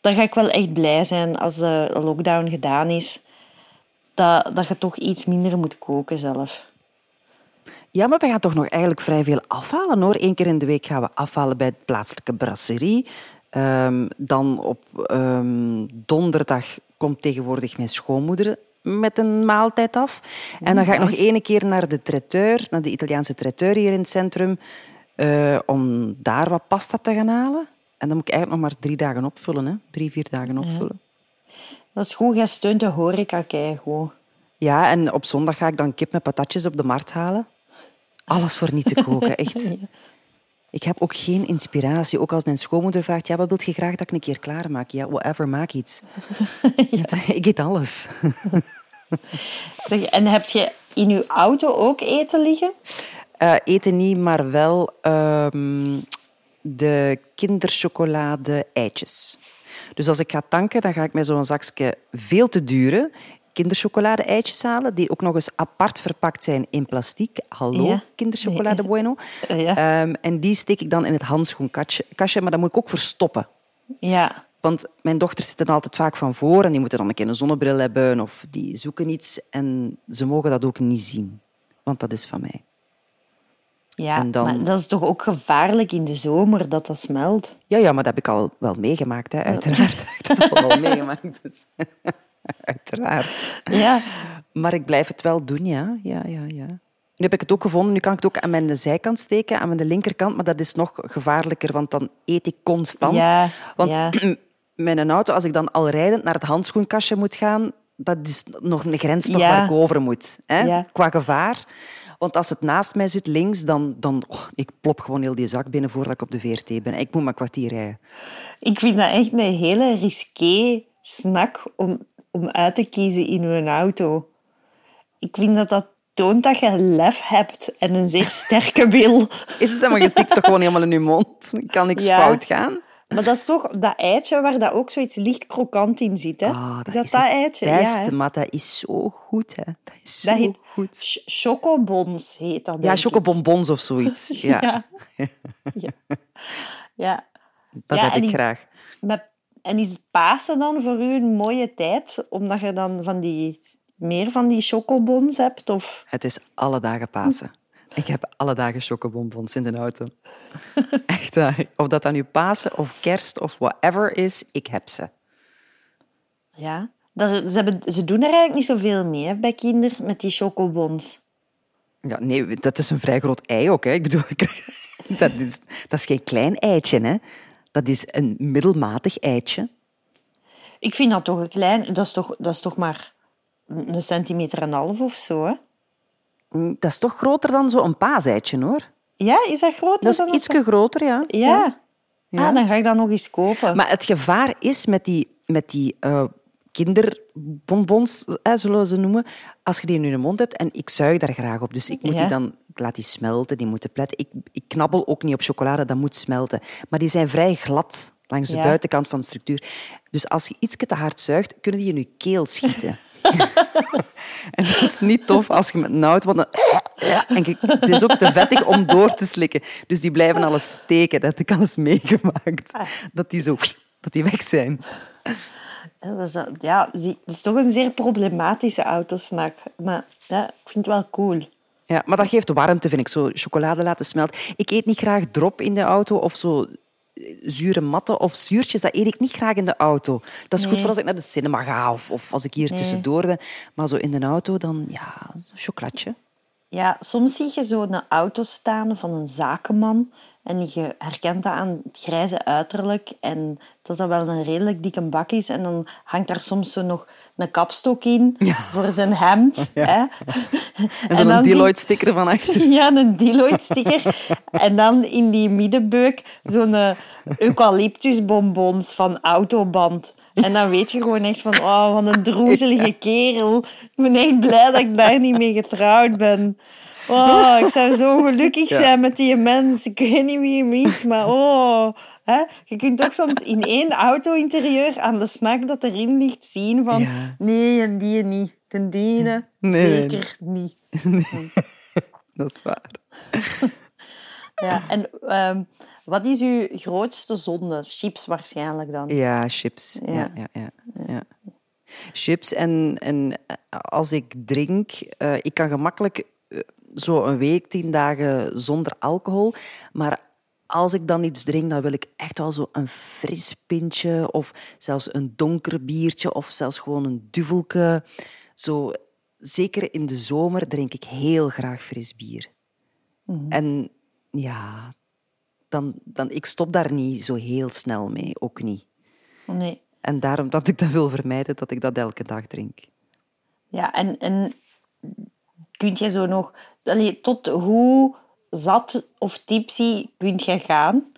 dan ga ik wel echt blij zijn als de lockdown gedaan is. Dat, dat je toch iets minder moet koken zelf. Ja, maar we gaan toch nog eigenlijk vrij veel afhalen hoor. Eén keer in de week gaan we afhalen bij de plaatselijke brasserie. Ehm, dan op ehm, donderdag komt tegenwoordig mijn schoonmoeder met een maaltijd af. En dan ga ik nog één keer naar de traiteur, naar de Italiaanse traiteur hier in het centrum, uh, om daar wat pasta te gaan halen. En dan moet ik eigenlijk nog maar drie dagen opvullen. Hè? Drie, vier dagen opvullen. Dat is goed. Jij steunt de horeca gewoon. Ja, en op zondag ga ik dan kip met patatjes op de markt halen. Alles voor niet te koken, echt. Ik heb ook geen inspiratie. Ook als mijn schoonmoeder vraagt, ja, wat wil je graag dat ik een keer klaarmaak? Ja, whatever, maak iets. Ik eet alles. en heb je in je auto ook eten liggen? Uh, eten niet, maar wel um, de kinderchocolade eitjes. Dus als ik ga tanken, dan ga ik met zo'n zakje veel te dure kinderchocolade-eitjes halen, die ook nog eens apart verpakt zijn in plastic. Hallo, ja. kinderchocolade bueno. Ja. Um, en die steek ik dan in het handschoenkastje, maar dat moet ik ook verstoppen. Ja. Want mijn dochters zitten altijd vaak van voor en die moeten dan een keer een zonnebril hebben of die zoeken iets en ze mogen dat ook niet zien, want dat is van mij. Ja, dan... maar dat is toch ook gevaarlijk in de zomer dat dat smelt? Ja, ja maar dat heb ik al wel meegemaakt, hè, uiteraard. heb al meegemaakt. uiteraard. Ja. Maar ik blijf het wel doen, ja. ja, ja, ja. Nu heb ik het ook gevonden. Nu kan ik het ook aan mijn zijkant steken, aan mijn linkerkant. Maar dat is nog gevaarlijker, want dan eet ik constant. Ja, want ja. met een auto, als ik dan al rijdend naar het handschoenkastje moet gaan, dat is nog een grens toch waar ik over moet. Hè? Qua gevaar. Want als het naast mij zit, links, dan... dan oh, ik plop gewoon heel die zak binnen voordat ik op de VRT ben. Ik moet maar kwartier rijden. Ik vind dat echt een hele risqué snack om om uit te kiezen in uw auto. Ik vind dat dat toont dat je lef hebt en een zeer sterke wil. Is het maar je stikt toch gewoon helemaal in je mond? Kan niks fout gaan? Maar dat is toch dat eitje waar dat ook zoiets licht krokant in zit, hè? Oh, dat is dat dat eitje? Beste, ja, maar dat is zo goed, hè? Dat is zo heet goed. Chocobons heet dat, Ja, chocobonbons of zoiets. Ja. ja. ja. ja. Dat heb ik graag. Met en is Pasen dan voor u een mooie tijd, omdat je dan van die, meer van die chocobons hebt? Of? Het is alle dagen Pasen. Ik heb alle dagen chocobonbons in de auto. Echt, of dat dan nu Pasen of kerst of whatever is, ik heb ze. Ja, dat, ze, hebben, ze doen er eigenlijk niet zoveel mee bij kinderen met die chocobons. Ja, nee, dat is een vrij groot ei ook. Hè. Ik bedoel, dat is, dat is geen klein eitje. Hè. Dat is een middelmatig eitje. Ik vind dat toch een klein... Dat is toch, dat is toch maar een centimeter en een half of zo, hè? Dat is toch groter dan zo'n paaseitje, hoor. Ja, is dat groter? Dat is dan ietsje groter, ja. Ja. ja. Ah, dan ga ik dat nog eens kopen. Maar het gevaar is met die, met die uh, kinderbonbons, zullen we ze noemen, als je die in je mond hebt, en ik zuig daar graag op, dus ik moet die dan ik laat die smelten, die moeten pletten. Ik, ik knabbel ook niet op chocolade, dat moet smelten. Maar die zijn vrij glad langs de buitenkant van de structuur. Dus als je iets te hard zuigt, kunnen die in je keel schieten. en dat is niet tof als je met auto... Want en het is ook te vettig om door te slikken. Dus die blijven alles steken. Dat heb ik al eens meegemaakt. Dat die zo... Dat die weg zijn. Dat is, ja, dat is toch een zeer problematische autosnack. Maar ja, ik vind het wel cool. Ja, maar dat geeft warmte, vind ik. Zo chocolade laten smelten. Ik eet niet graag drop in de auto of zo zure matten of zuurtjes. Dat eet ik niet graag in de auto. Dat is goed voor als ik naar de cinema ga of, of als ik hier tussendoor ben. Maar zo in de auto, dan ja, chocolatje. Ja, soms zie je zo een auto staan van een zakenman en je herkent dat aan het grijze uiterlijk en dat dat wel een redelijk dikke bak is. En dan hangt daar soms zo nog een kapstok in voor zijn hemd. Hè? En zo'n Deloitte-sticker van achter. Ja, een Deloitte-sticker. en dan in die middenbeuk zo'n uh, eucalyptusbonbons van autoband. En dan weet je gewoon echt van, oh, wat een droezelige kerel. Ik ben echt blij dat ik daar niet mee getrouwd ben. Oh, ik zou zo gelukkig zijn met die mens. Ik weet niet wie hem is, maar oh. Hè? Je kunt toch soms in één auto-interieur aan de snack dat erin ligt zien van... Nee, en die niet. Ten die nee. zeker niet. Nee. Dat is waar. Ja, en ehm, wat is uw grootste zonde? Chips waarschijnlijk dan. Ja, chips. Ja. Ja, ja, ja, Chips en, en als ik drink, uh, ik kan gemakkelijk zo een week, tien dagen zonder alcohol. Maar als ik dan iets drink, dan wil ik echt wel zo een fris pintje of zelfs een donker biertje of zelfs gewoon een duvelke. Zo, zeker in de zomer drink ik heel graag fris bier. Mm En ja, dan, dan, ik stop daar niet zo heel snel mee, ook niet. Nee. En daarom dat ik dat wil vermijden, dat ik dat elke dag drink. Ja, en, en kun je zo nog... Allee, tot hoe zat of tipsy kunt je gaan?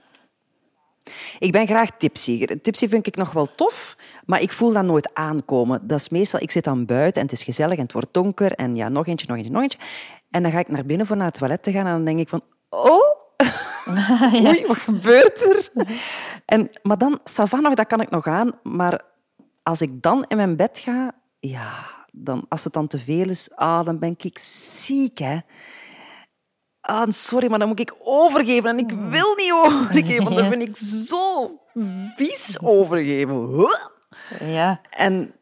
Ik ben graag tipsy. Tipsy vind ik nog wel tof, maar ik voel dat nooit aankomen. Dat is meestal, ik zit dan buiten en het is gezellig en het wordt donker en ja, nog eentje, nog eentje, nog eentje. En dan ga ik naar binnen voor naar het toilet te gaan en dan denk ik van, oh, Oei, wat gebeurt er? En, maar dan, Savannah, dat kan ik nog aan. Maar als ik dan in mijn bed ga, ja, dan, als het dan te veel is, ah, dan ben ik ziek, hè. Ah, sorry, maar dan moet ik overgeven. En ik wil niet overgeven, want dan vind ik zo vies overgeven. Ja. En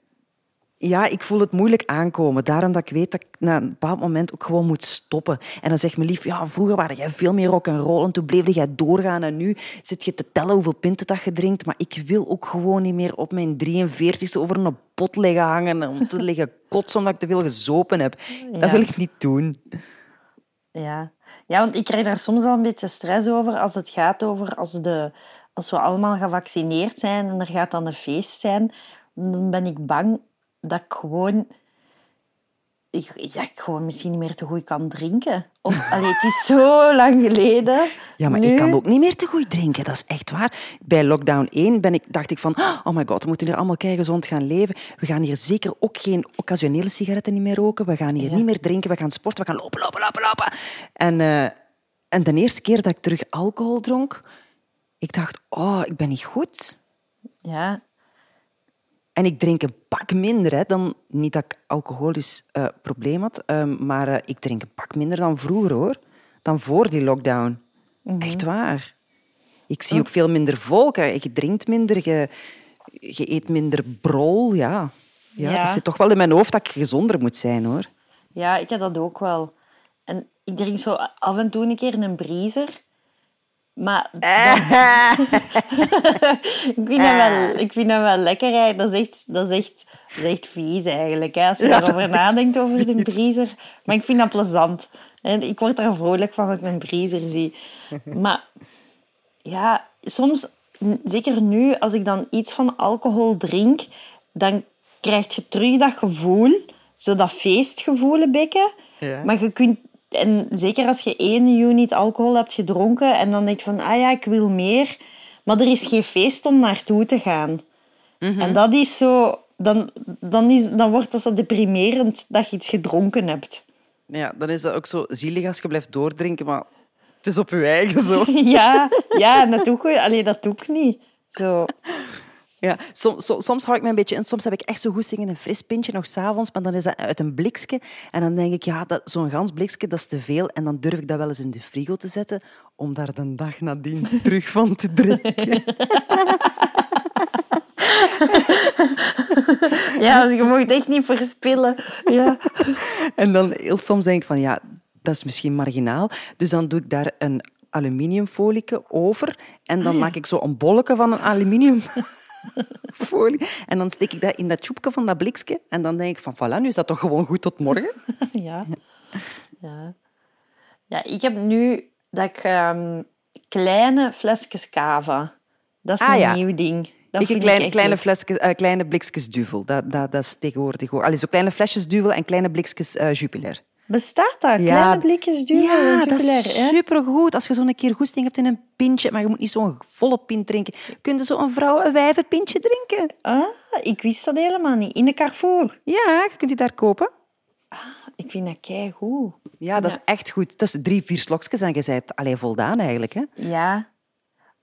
ja, ik voel het moeilijk aankomen. Daarom dat ik weet dat ik na een bepaald moment ook gewoon moet stoppen. En dan zegt mijn lief, ja, vroeger waren jij veel meer rock en roll en toen bleef jij doorgaan en nu zit je te tellen hoeveel pinten dat je drinkt. Maar ik wil ook gewoon niet meer op mijn 43ste over een pot liggen hangen om te liggen kotsen omdat ik te veel gezopen heb. Dat wil ik niet doen. Ja. ja, want ik krijg daar soms al een beetje stress over als het gaat over als, de, als we allemaal gevaccineerd zijn en er gaat dan een feest zijn. Dan ben ik bang dat ik gewoon... Ik, ik gewoon misschien niet meer te goed kan drinken. Of, allee, het is zo lang geleden. Ja, maar ik kan ook niet meer te goed drinken. Dat is echt waar. Bij lockdown 1 ben ik, dacht ik van... Oh my god, we moeten hier allemaal gezond gaan leven. We gaan hier zeker ook geen occasionele sigaretten niet meer roken. We gaan hier niet meer drinken. We gaan sporten. We gaan lopen, lopen, lopen, lopen. En, uh, en de eerste keer dat ik terug alcohol dronk... Ik dacht, oh, ik ben niet goed. Ja, en ik drink een pak minder hè, dan, niet dat ik alcoholisch uh, probleem had, uh, maar uh, ik drink een pak minder dan vroeger hoor. Dan voor die lockdown. Mm -hmm. Echt waar. Ik zie ook veel minder volk. Je drinkt minder, je, je eet minder brol. Ja. Ja, ja. Dat zit toch wel in mijn hoofd dat ik gezonder moet zijn hoor. Ja, ik heb dat ook wel. En ik drink zo af en toe een keer een briezer. Maar ik, vind dat wel, ik vind dat wel lekker. Dat is echt, dat is echt, dat is echt vies eigenlijk. Hè, als je ja, erover nadenkt over de briezer. Maar ik vind dat plezant. En ik word er vrolijk van dat ik een briezer zie. Maar ja, soms, zeker nu, als ik dan iets van alcohol drink, dan krijg je terug dat gevoel, zo dat feestgevoel een beetje. Ja. Maar je kunt en zeker als je één unit alcohol hebt gedronken en dan denk je van, ah ja, ik wil meer. Maar er is geen feest om naartoe te gaan. Mhm. En dat is zo... Dan, dan, is, dan wordt dat zo deprimerend dat je iets gedronken hebt. Ja, dan is dat ook zo zielig als je blijft doordrinken, maar het is op je eigen zo. ja, ja, dat doe ik, allee, dat doe ik niet. Zo. Ja, soms, soms hou ik me een beetje in. Soms heb ik echt zo goed in een fris pintje nog s'avonds, maar dan is dat uit een blikje. En dan denk ik, ja, zo'n gans blikje, dat is te veel. En dan durf ik dat wel eens in de frigo te zetten, om daar de dag nadien terug van te drinken. ja, je mag het echt niet verspillen. Ja. En dan heel soms denk ik van, ja, dat is misschien marginaal. Dus dan doe ik daar een aluminiumfolie over en dan ah, maak ik zo een bolletje van een aluminium folie. En dan steek ik dat in dat tjoepje van dat blikje. En dan denk ik van, voilà, nu is dat toch gewoon goed tot morgen? ja. ja. Ja, ik heb nu dat ik um, kleine flesjes cava. Dat is ah, een nieuw ding. Dat ik kleine, kleine, flesjes, uh, kleine blikjes duvel. Dat, dat, dat is tegenwoordig. Allee, zo kleine flesjes duvel en kleine blikjes uh, jupiler. Bestaat dat? Kleine blikjes duvel ja, dat is supergoed. Als je zo'n keer goesting hebt in een pintje, maar je moet niet zo'n volle pint drinken. Kun je zo'n vrouw een wijvenpintje drinken? Ah, ik wist dat helemaal niet. In de Carrefour? Ja, je kunt die daar kopen. Ah, ik vind dat keigoed. Ja, dat is echt goed. Dat is drie, vier slokjes en je bent alleen voldaan eigenlijk. Hè? Ja.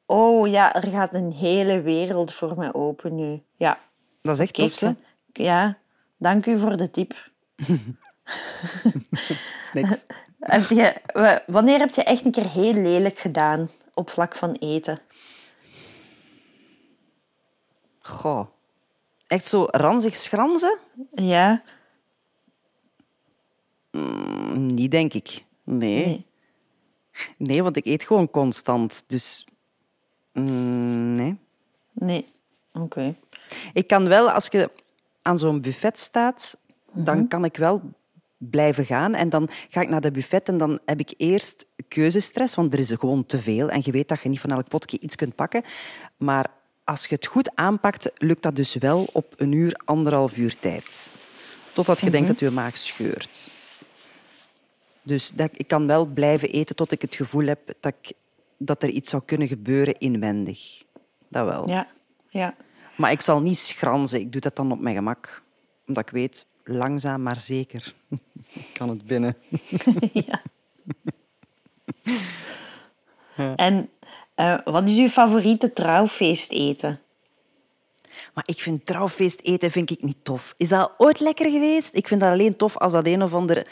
Oh ja, er gaat een hele wereld voor mij open nu. Ja. Dat is echt tof, hè? Ja, dank u voor de tip. niks. Heb je, wa- wanneer heb je echt een keer heel lelijk gedaan op vlak van eten? Goh. Echt zo ranzig schranzen? Ja? Mm, Niet, denk ik. Nee. Nee. nee. want ik eet gewoon constant. Dus mm, nee. Nee. Oké. Ik kan wel, als je aan zo'n buffet staat, dan kan ik wel blijven gaan. En dan ga ik naar dat buffet en dan heb ik eerst keuzestress, want er is er gewoon te veel. En je weet dat je niet van elk potje iets kunt pakken. Maar als je het goed aanpakt, lukt dat dus wel op een uur, anderhalf uur tijd. Totdat je denkt dat je maag scheurt. Dus dat, ik kan wel blijven eten tot ik het gevoel heb dat, ik, dat er iets zou kunnen gebeuren inwendig. Dat wel. Ja. Ja. Maar ik zal niet schranzen. Ik doe dat dan op mijn gemak. Omdat ik weet, langzaam maar zeker kan het binnen. ja. En eh, wat is uw favoriete trouwfeest eten? Maar ik vind trouwfeest eten vind ik niet tof. Is dat ooit lekker geweest? Ik vind dat alleen tof als dat een of ander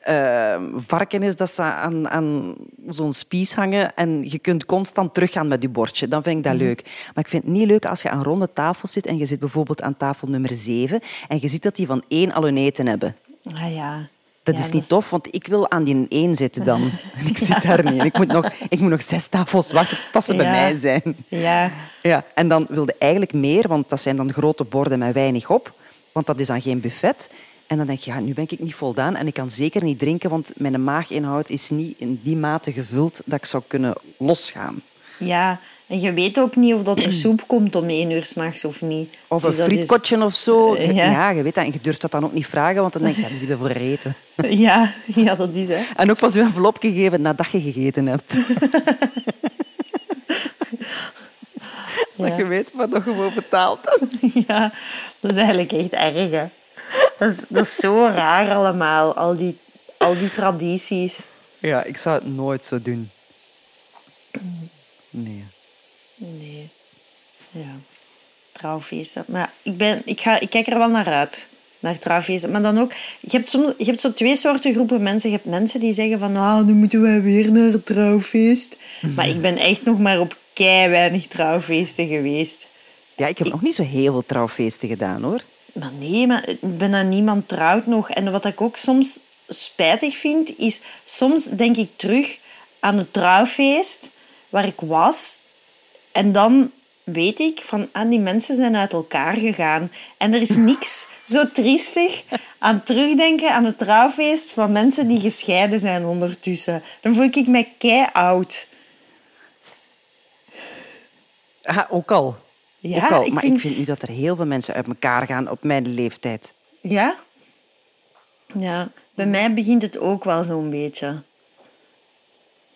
eh, varken is dat ze aan, aan zo'n spies hangen en je kunt constant teruggaan met je bordje. Dan vind ik dat leuk. Maar ik vind het niet leuk als je aan ronde tafels zit en je zit bijvoorbeeld aan tafel nummer zeven en je ziet dat die van één al hun eten hebben. Ah ja. Dat Ja, is niet tof, want ik wil aan die één zitten dan. En ik zit daar niet. En ik moet nog, ik moet nog zes tafels wachten tot ze bij mij zijn. Ja. Ja. En dan wilde eigenlijk meer, want dat zijn dan grote borden met weinig op. Want dat is dan geen buffet. En dan denk je, ja, nu ben ik niet voldaan en ik kan zeker niet drinken, want mijn maaginhoud is niet in die mate gevuld dat ik zou kunnen losgaan. Ja. En je weet ook niet of dat er soep komt om één uur s'nachts of niet. Of Dus een is- frietkotje of zo. Eh, ja. Ja. je weet dat. En je durft dat dan ook niet vragen, want dan denk je, ja, dat is die voor eten. Ja, ja, dat is hè. En ook pas je envelop gegeven nadat je gegeten hebt. Dat je weet wat je gewoon betaald hebt. Ja, dat is eigenlijk echt erg, hè. Dat is, dat is zo raar allemaal, al die, al die tradities. Ja, ik zou het nooit zo doen. Nee. Nee. Ja. Trouwfeesten. Maar ik, ben, ik, ga, ik kijk er wel naar uit. Naar trouwfeesten. Maar dan ook... Je hebt, soms, je hebt zo twee soorten groepen mensen. Je hebt mensen die zeggen van... Ah, nu moeten wij weer naar het trouwfeest. Maar ik ben echt nog maar op kei weinig trouwfeesten geweest. Ja, ik heb nog niet zo heel veel trouwfeesten gedaan, hoor. Maar nee, maar ik ben aan niemand trouwt nog. En wat ik ook soms spijtig vind, is soms denk ik terug aan het trouwfeest waar ik was. En dan weet ik van, ah, die mensen zijn uit elkaar gegaan. En er is niks zo triestig aan terugdenken aan het trouwfeest van mensen die gescheiden zijn ondertussen. Dan voel ik me kei oud. Ah, ook al. Ja, al. ik maar vind- ik vind nu dat er heel veel mensen uit elkaar gaan op mijn leeftijd. Ja? Ja, bij mij begint het ook wel zo'n beetje.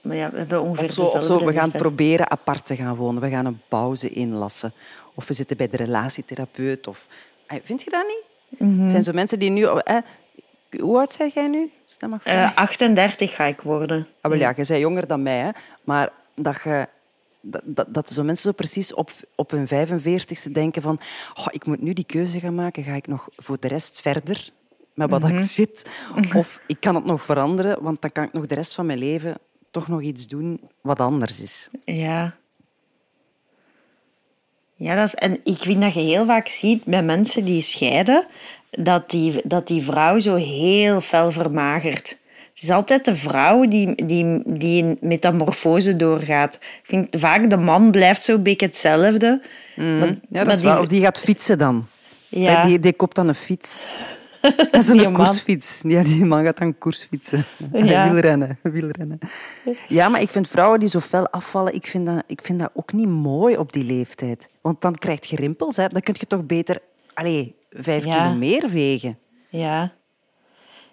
Maar ja, we hebben ongeveer Of zo, of dezelfde zo, we gaan proberen apart te gaan wonen. We gaan een pauze inlassen. Of we zitten bij de relatietherapeut. Of... Ah, Vind je dat niet? Mhm. Het zijn zo mensen die nu... Eh, hoe oud zeg jij nu? Dat mag vragen. Eh, 38 ga ik worden. Ah, wel, ja, je bent jonger dan mij, hè. maar dat je... Dat, dat, dat zo mensen zo precies op, op hun 45ste denken van oh, ik moet nu die keuze gaan maken. Ga ik nog voor de rest verder met wat ik zit? Of ik kan het nog veranderen, want dan kan ik nog de rest van mijn leven toch nog iets doen wat anders is. Ja. Ja, dat is, en ik vind dat je heel vaak ziet bij mensen die scheiden, dat die, dat die vrouw zo heel fel vermagert. Het is altijd de vrouw die, die, die een metamorfose doorgaat. Ik vind vaak de man blijft zo'n beetje hetzelfde. Maar, Ja, dat maar is die-. Of die gaat fietsen dan. Ja. Die, die koopt dan een fiets. Dat is een koersfiets. Ja, die man gaat dan koersfietsen. Ja. Wielrennen, wielrennen. Ja, maar ik vind vrouwen die zo fel afvallen, ik vind, dat, ik vind dat ook niet mooi op die leeftijd. Want dan krijg je rimpels. Hè. Dan kun je toch beter allee, vijf Ja. kilo meer wegen. Ja.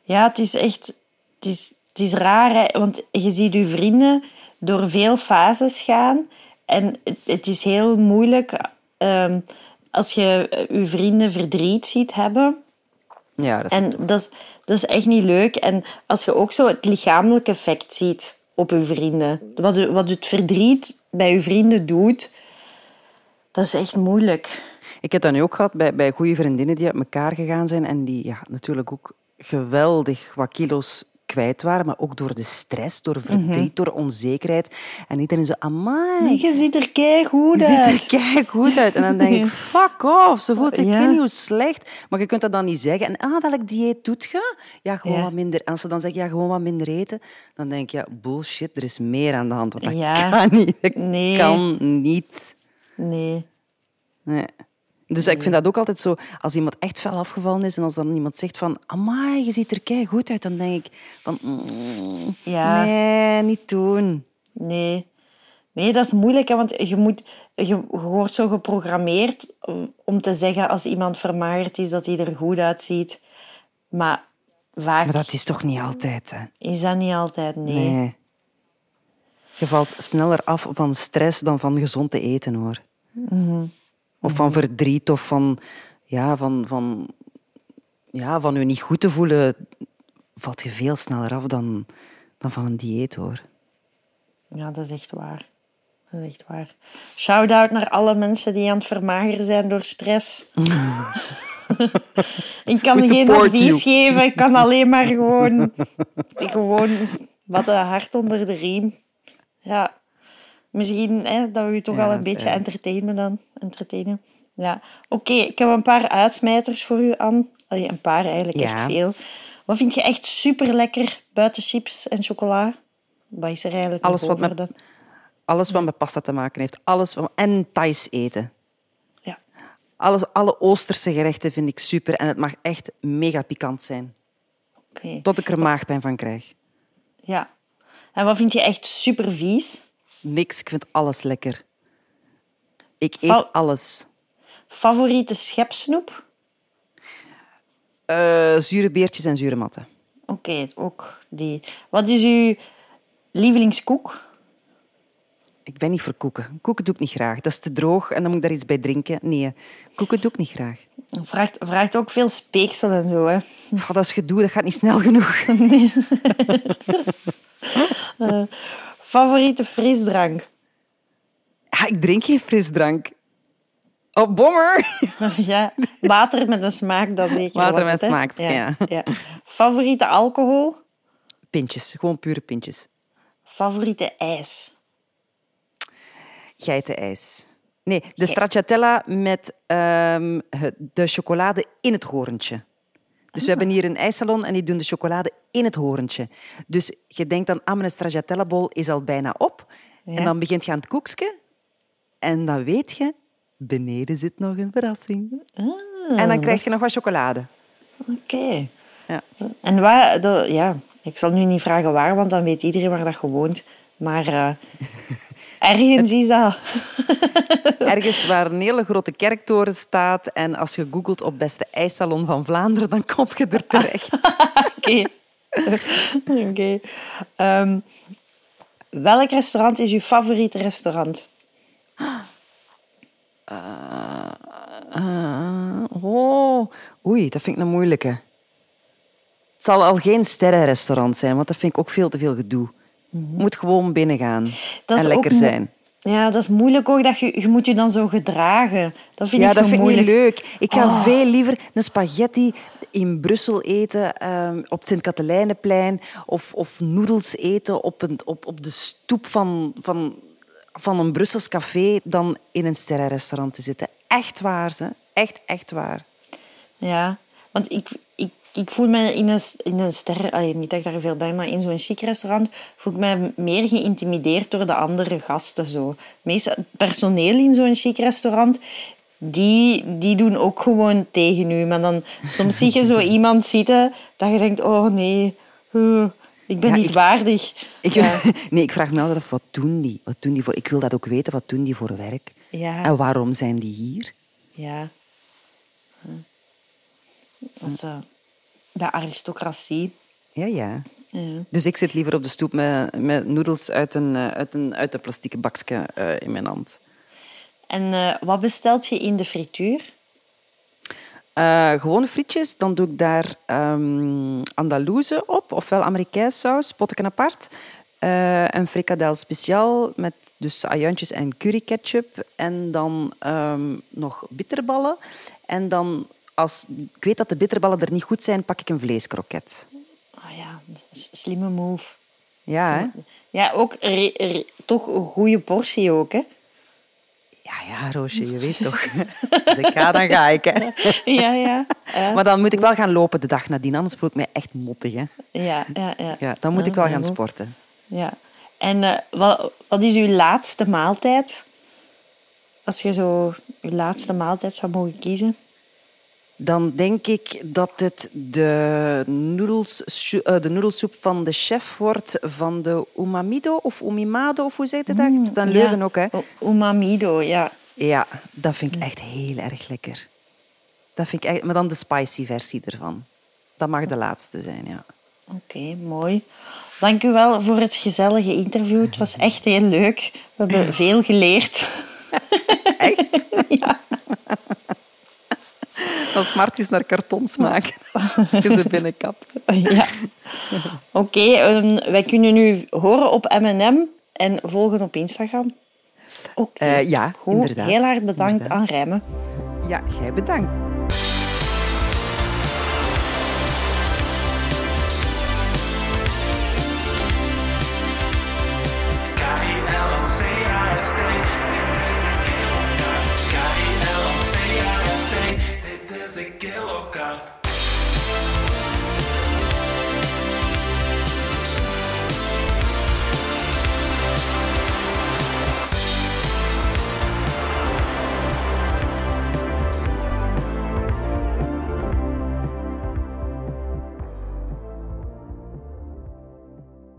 Ja, het is echt... Het is, het is raar, hè, want je ziet je vrienden door veel fases gaan. En het, het is heel moeilijk ehm, als je eh, je vrienden verdriet ziet hebben. Ja, dat is... En dat is, dat is echt niet leuk. En als je ook zo het lichamelijke effect ziet op je vrienden. Wat, wat het verdriet bij je vrienden doet, dat is echt moeilijk. Ik heb dat nu ook gehad bij, bij goede vriendinnen die uit elkaar gegaan zijn en die ja, natuurlijk ook geweldig wat kilo's kwijt waren, maar ook door de stress, door verdriet, door onzekerheid. En iedereen zo, amai, Nee, je ziet er kei goed je uit. ziet er goed uit. En dan denk ik, fuck off, ze voelt zich Ja. niet hoe slecht. Maar je kunt dat dan niet zeggen. En ah, welk dieet doet je? Ja, gewoon Ja. wat minder. En als ze dan zeggen, ja, gewoon wat minder eten, dan denk ik, ja, bullshit, er is meer aan de hand. Want dat Ja. kan niet. Dat Nee. kan niet. Nee. Nee. Dus ik vind dat ook altijd zo, als iemand echt fel afgevallen is en als dan iemand zegt van, amai, je ziet er kei goed uit, dan denk ik van, mm, Ja. nee, niet doen. Nee. Nee, dat is moeilijk, hè, want je, moet, je, wordt zo geprogrammeerd om te zeggen als iemand vermagerd is dat hij er goed uitziet. Maar vaak Maar dat is toch niet altijd, hè? is dat niet altijd, nee. Nee. Je valt sneller af van stress dan van gezond te eten, hoor. Of van verdriet, of van, ja, van, van, ja, van je niet goed te voelen, valt je veel sneller af dan, dan van een dieet, hoor. Ja, dat is echt waar. Dat is echt waar. Shout-out naar alle mensen die aan het vermageren zijn door stress. ik kan geen advies you. geven. Ik kan alleen maar gewoon... gewoon wat een hart onder de riem. Ja. Misschien hè, dat we u toch Ja, al een beetje entertainen dan. Entertainen. Ja. Oké, ik heb een paar uitsmijters voor u. Allee, een paar eigenlijk, Ja. echt veel. Wat vind je echt super lekker buiten chips en chocola? Wat is er eigenlijk Alles wat met-? Alles wat met pasta te maken heeft. Alles wat, en Thais eten. Ja. Alles, alle Oosterse gerechten vind ik super. En het mag echt mega pikant zijn. Oké. Tot ik er maagpijn van krijg. Ja. En wat vind je echt super vies? Niks, ik vind alles lekker. Ik eet alles. Favoriete schepsnoep? Eh, zure beertjes en zure matten. Oké, ook die. Wat is uw lievelingskoek? Ik ben niet voor koeken. Koeken doe ik niet graag. Dat is te droog en dan moet ik daar iets bij drinken. Nee, koeken doe ik niet graag. Vraagt, vraagt ook veel speeksel en zo, hè. Oh, dat is gedoe, dat gaat niet snel genoeg. Favoriete frisdrank? Ja, ik drink geen frisdrank. Oh, bommer! ja, water met een smaak dan zeker Water met smaak, ja. ja. Favoriete alcohol? Pintjes, gewoon pure pintjes. Favoriete ijs? Geitenijs. Nee, de stracciatella met ehm, de chocolade in het horentje. Dus we hebben hier een ijssalon en die doen de chocolade in het horentje. Dus je denkt dan, ah, mijn stracciatella-bol is al bijna op. Ja. En dan begint je aan het koekje. En dan weet je, beneden zit nog een verrassing. en dan krijg je nog wat chocolade. Oké. Ja. En waar, de, ja, ik zal nu niet vragen waar, want dan weet iedereen waar dat je woont. Maar eh, ergens is dat. Ergens waar een hele grote kerktoren staat. En als je googelt op beste ijssalon van Vlaanderen, dan kom je er terecht. Oké. Oké. Ehm, welk restaurant is uw favoriete restaurant? Ah, oh, oei, dat vind ik een moeilijke. Het zal al geen sterrenrestaurant zijn, want dat vind ik ook veel te veel gedoe. Je moet gewoon binnengaan Mhm. Dat en lekker zijn. Ja, dat is moeilijk ook. Dat je, je moet je dan zo gedragen. Dat vind Ja, ik zo dat vind ik moeilijk. niet leuk. Ik ga Oh. veel liever een spaghetti in Brussel eten, ehm, op het Sint-Katelijneplein, of, of noedels eten op, een, op, op de stoep van, van, van een Brussels café, dan in een sterrenrestaurant te zitten. Echt waar, ze. Echt, echt waar. Ja, want ik, ik, ik voel me in een, in een ster... niet dat ik daar veel bij, maar in zo'n chic restaurant voel ik me meer geïntimideerd door de andere gasten. Zo. Meestal het personeel in zo'n chic restaurant, die, die doen ook gewoon tegen u. Maar dan soms zie je zo iemand zitten dat je denkt, oh nee, ik ben Ja, niet ik- waardig. Ik, Ja. Nee, ik vraag me altijd af, wat doen die? Wat doen die voor? Ik wil dat ook weten, wat doen die voor werk? Ja. En waarom zijn die hier? Ja. Dat is eh, de aristocratie. Ja, ja. Ja. Dus ik zit liever op de stoep met, met noedels uit een, eh, uit een, uit een plastieke bakje eh, in mijn hand. En eh, wat bestelt je in de frituur? Eh gewone frietjes, dan doe ik daar ehm Andalouse op, ofwel Amerikaanse saus, potteken apart. Een frikadel speciaal met dus ajuintjes en curry ketchup. En dan ehm, nog bitterballen. En dan, als ik weet dat de bitterballen er niet goed zijn, pak ik een vleeskroket. Ah ja, slimme move. Ja, hè? Ja, ook re- re- toch een goede portie ook, hè? Ja, ja, Roosje, je weet toch. Als ik ga, dan ga ik. Hè. Ja, ja. Ja, Maar dan moet ik wel gaan lopen de dag nadien, anders voel ik me echt mottig. Hè. ja, ja. ja. Ja, dan moet ik wel gaan sporten. Ja. En eh, wat, wat is uw laatste maaltijd? Als je zo je laatste maaltijd zou mogen kiezen. Dan denk ik dat het de, noedels, eh, de noedelsoep van de chef wordt van de Umamido of Umimado, of hoe zeg je dat? Hebt het aan Leuven ook, hè? Umamido, ja. Ja, dat vind ik echt heel erg lekker. Dat vind ik echt, maar dan de spicy versie ervan. Dat mag de laatste zijn, ja. Oké, mooi. Dank u wel voor het gezellige interview. Het was echt heel leuk. We hebben veel geleerd. Echt? Dat smart is naar kartons maken. Als je ze binnenkapt. Ja. Oké, okay, wij kunnen nu horen op M&M en volgen op Instagram. Oké. Okay. Ja, inderdaad. Heel hard bedankt inderdaad. aan Rijmen. Ja, jij bedankt. stay.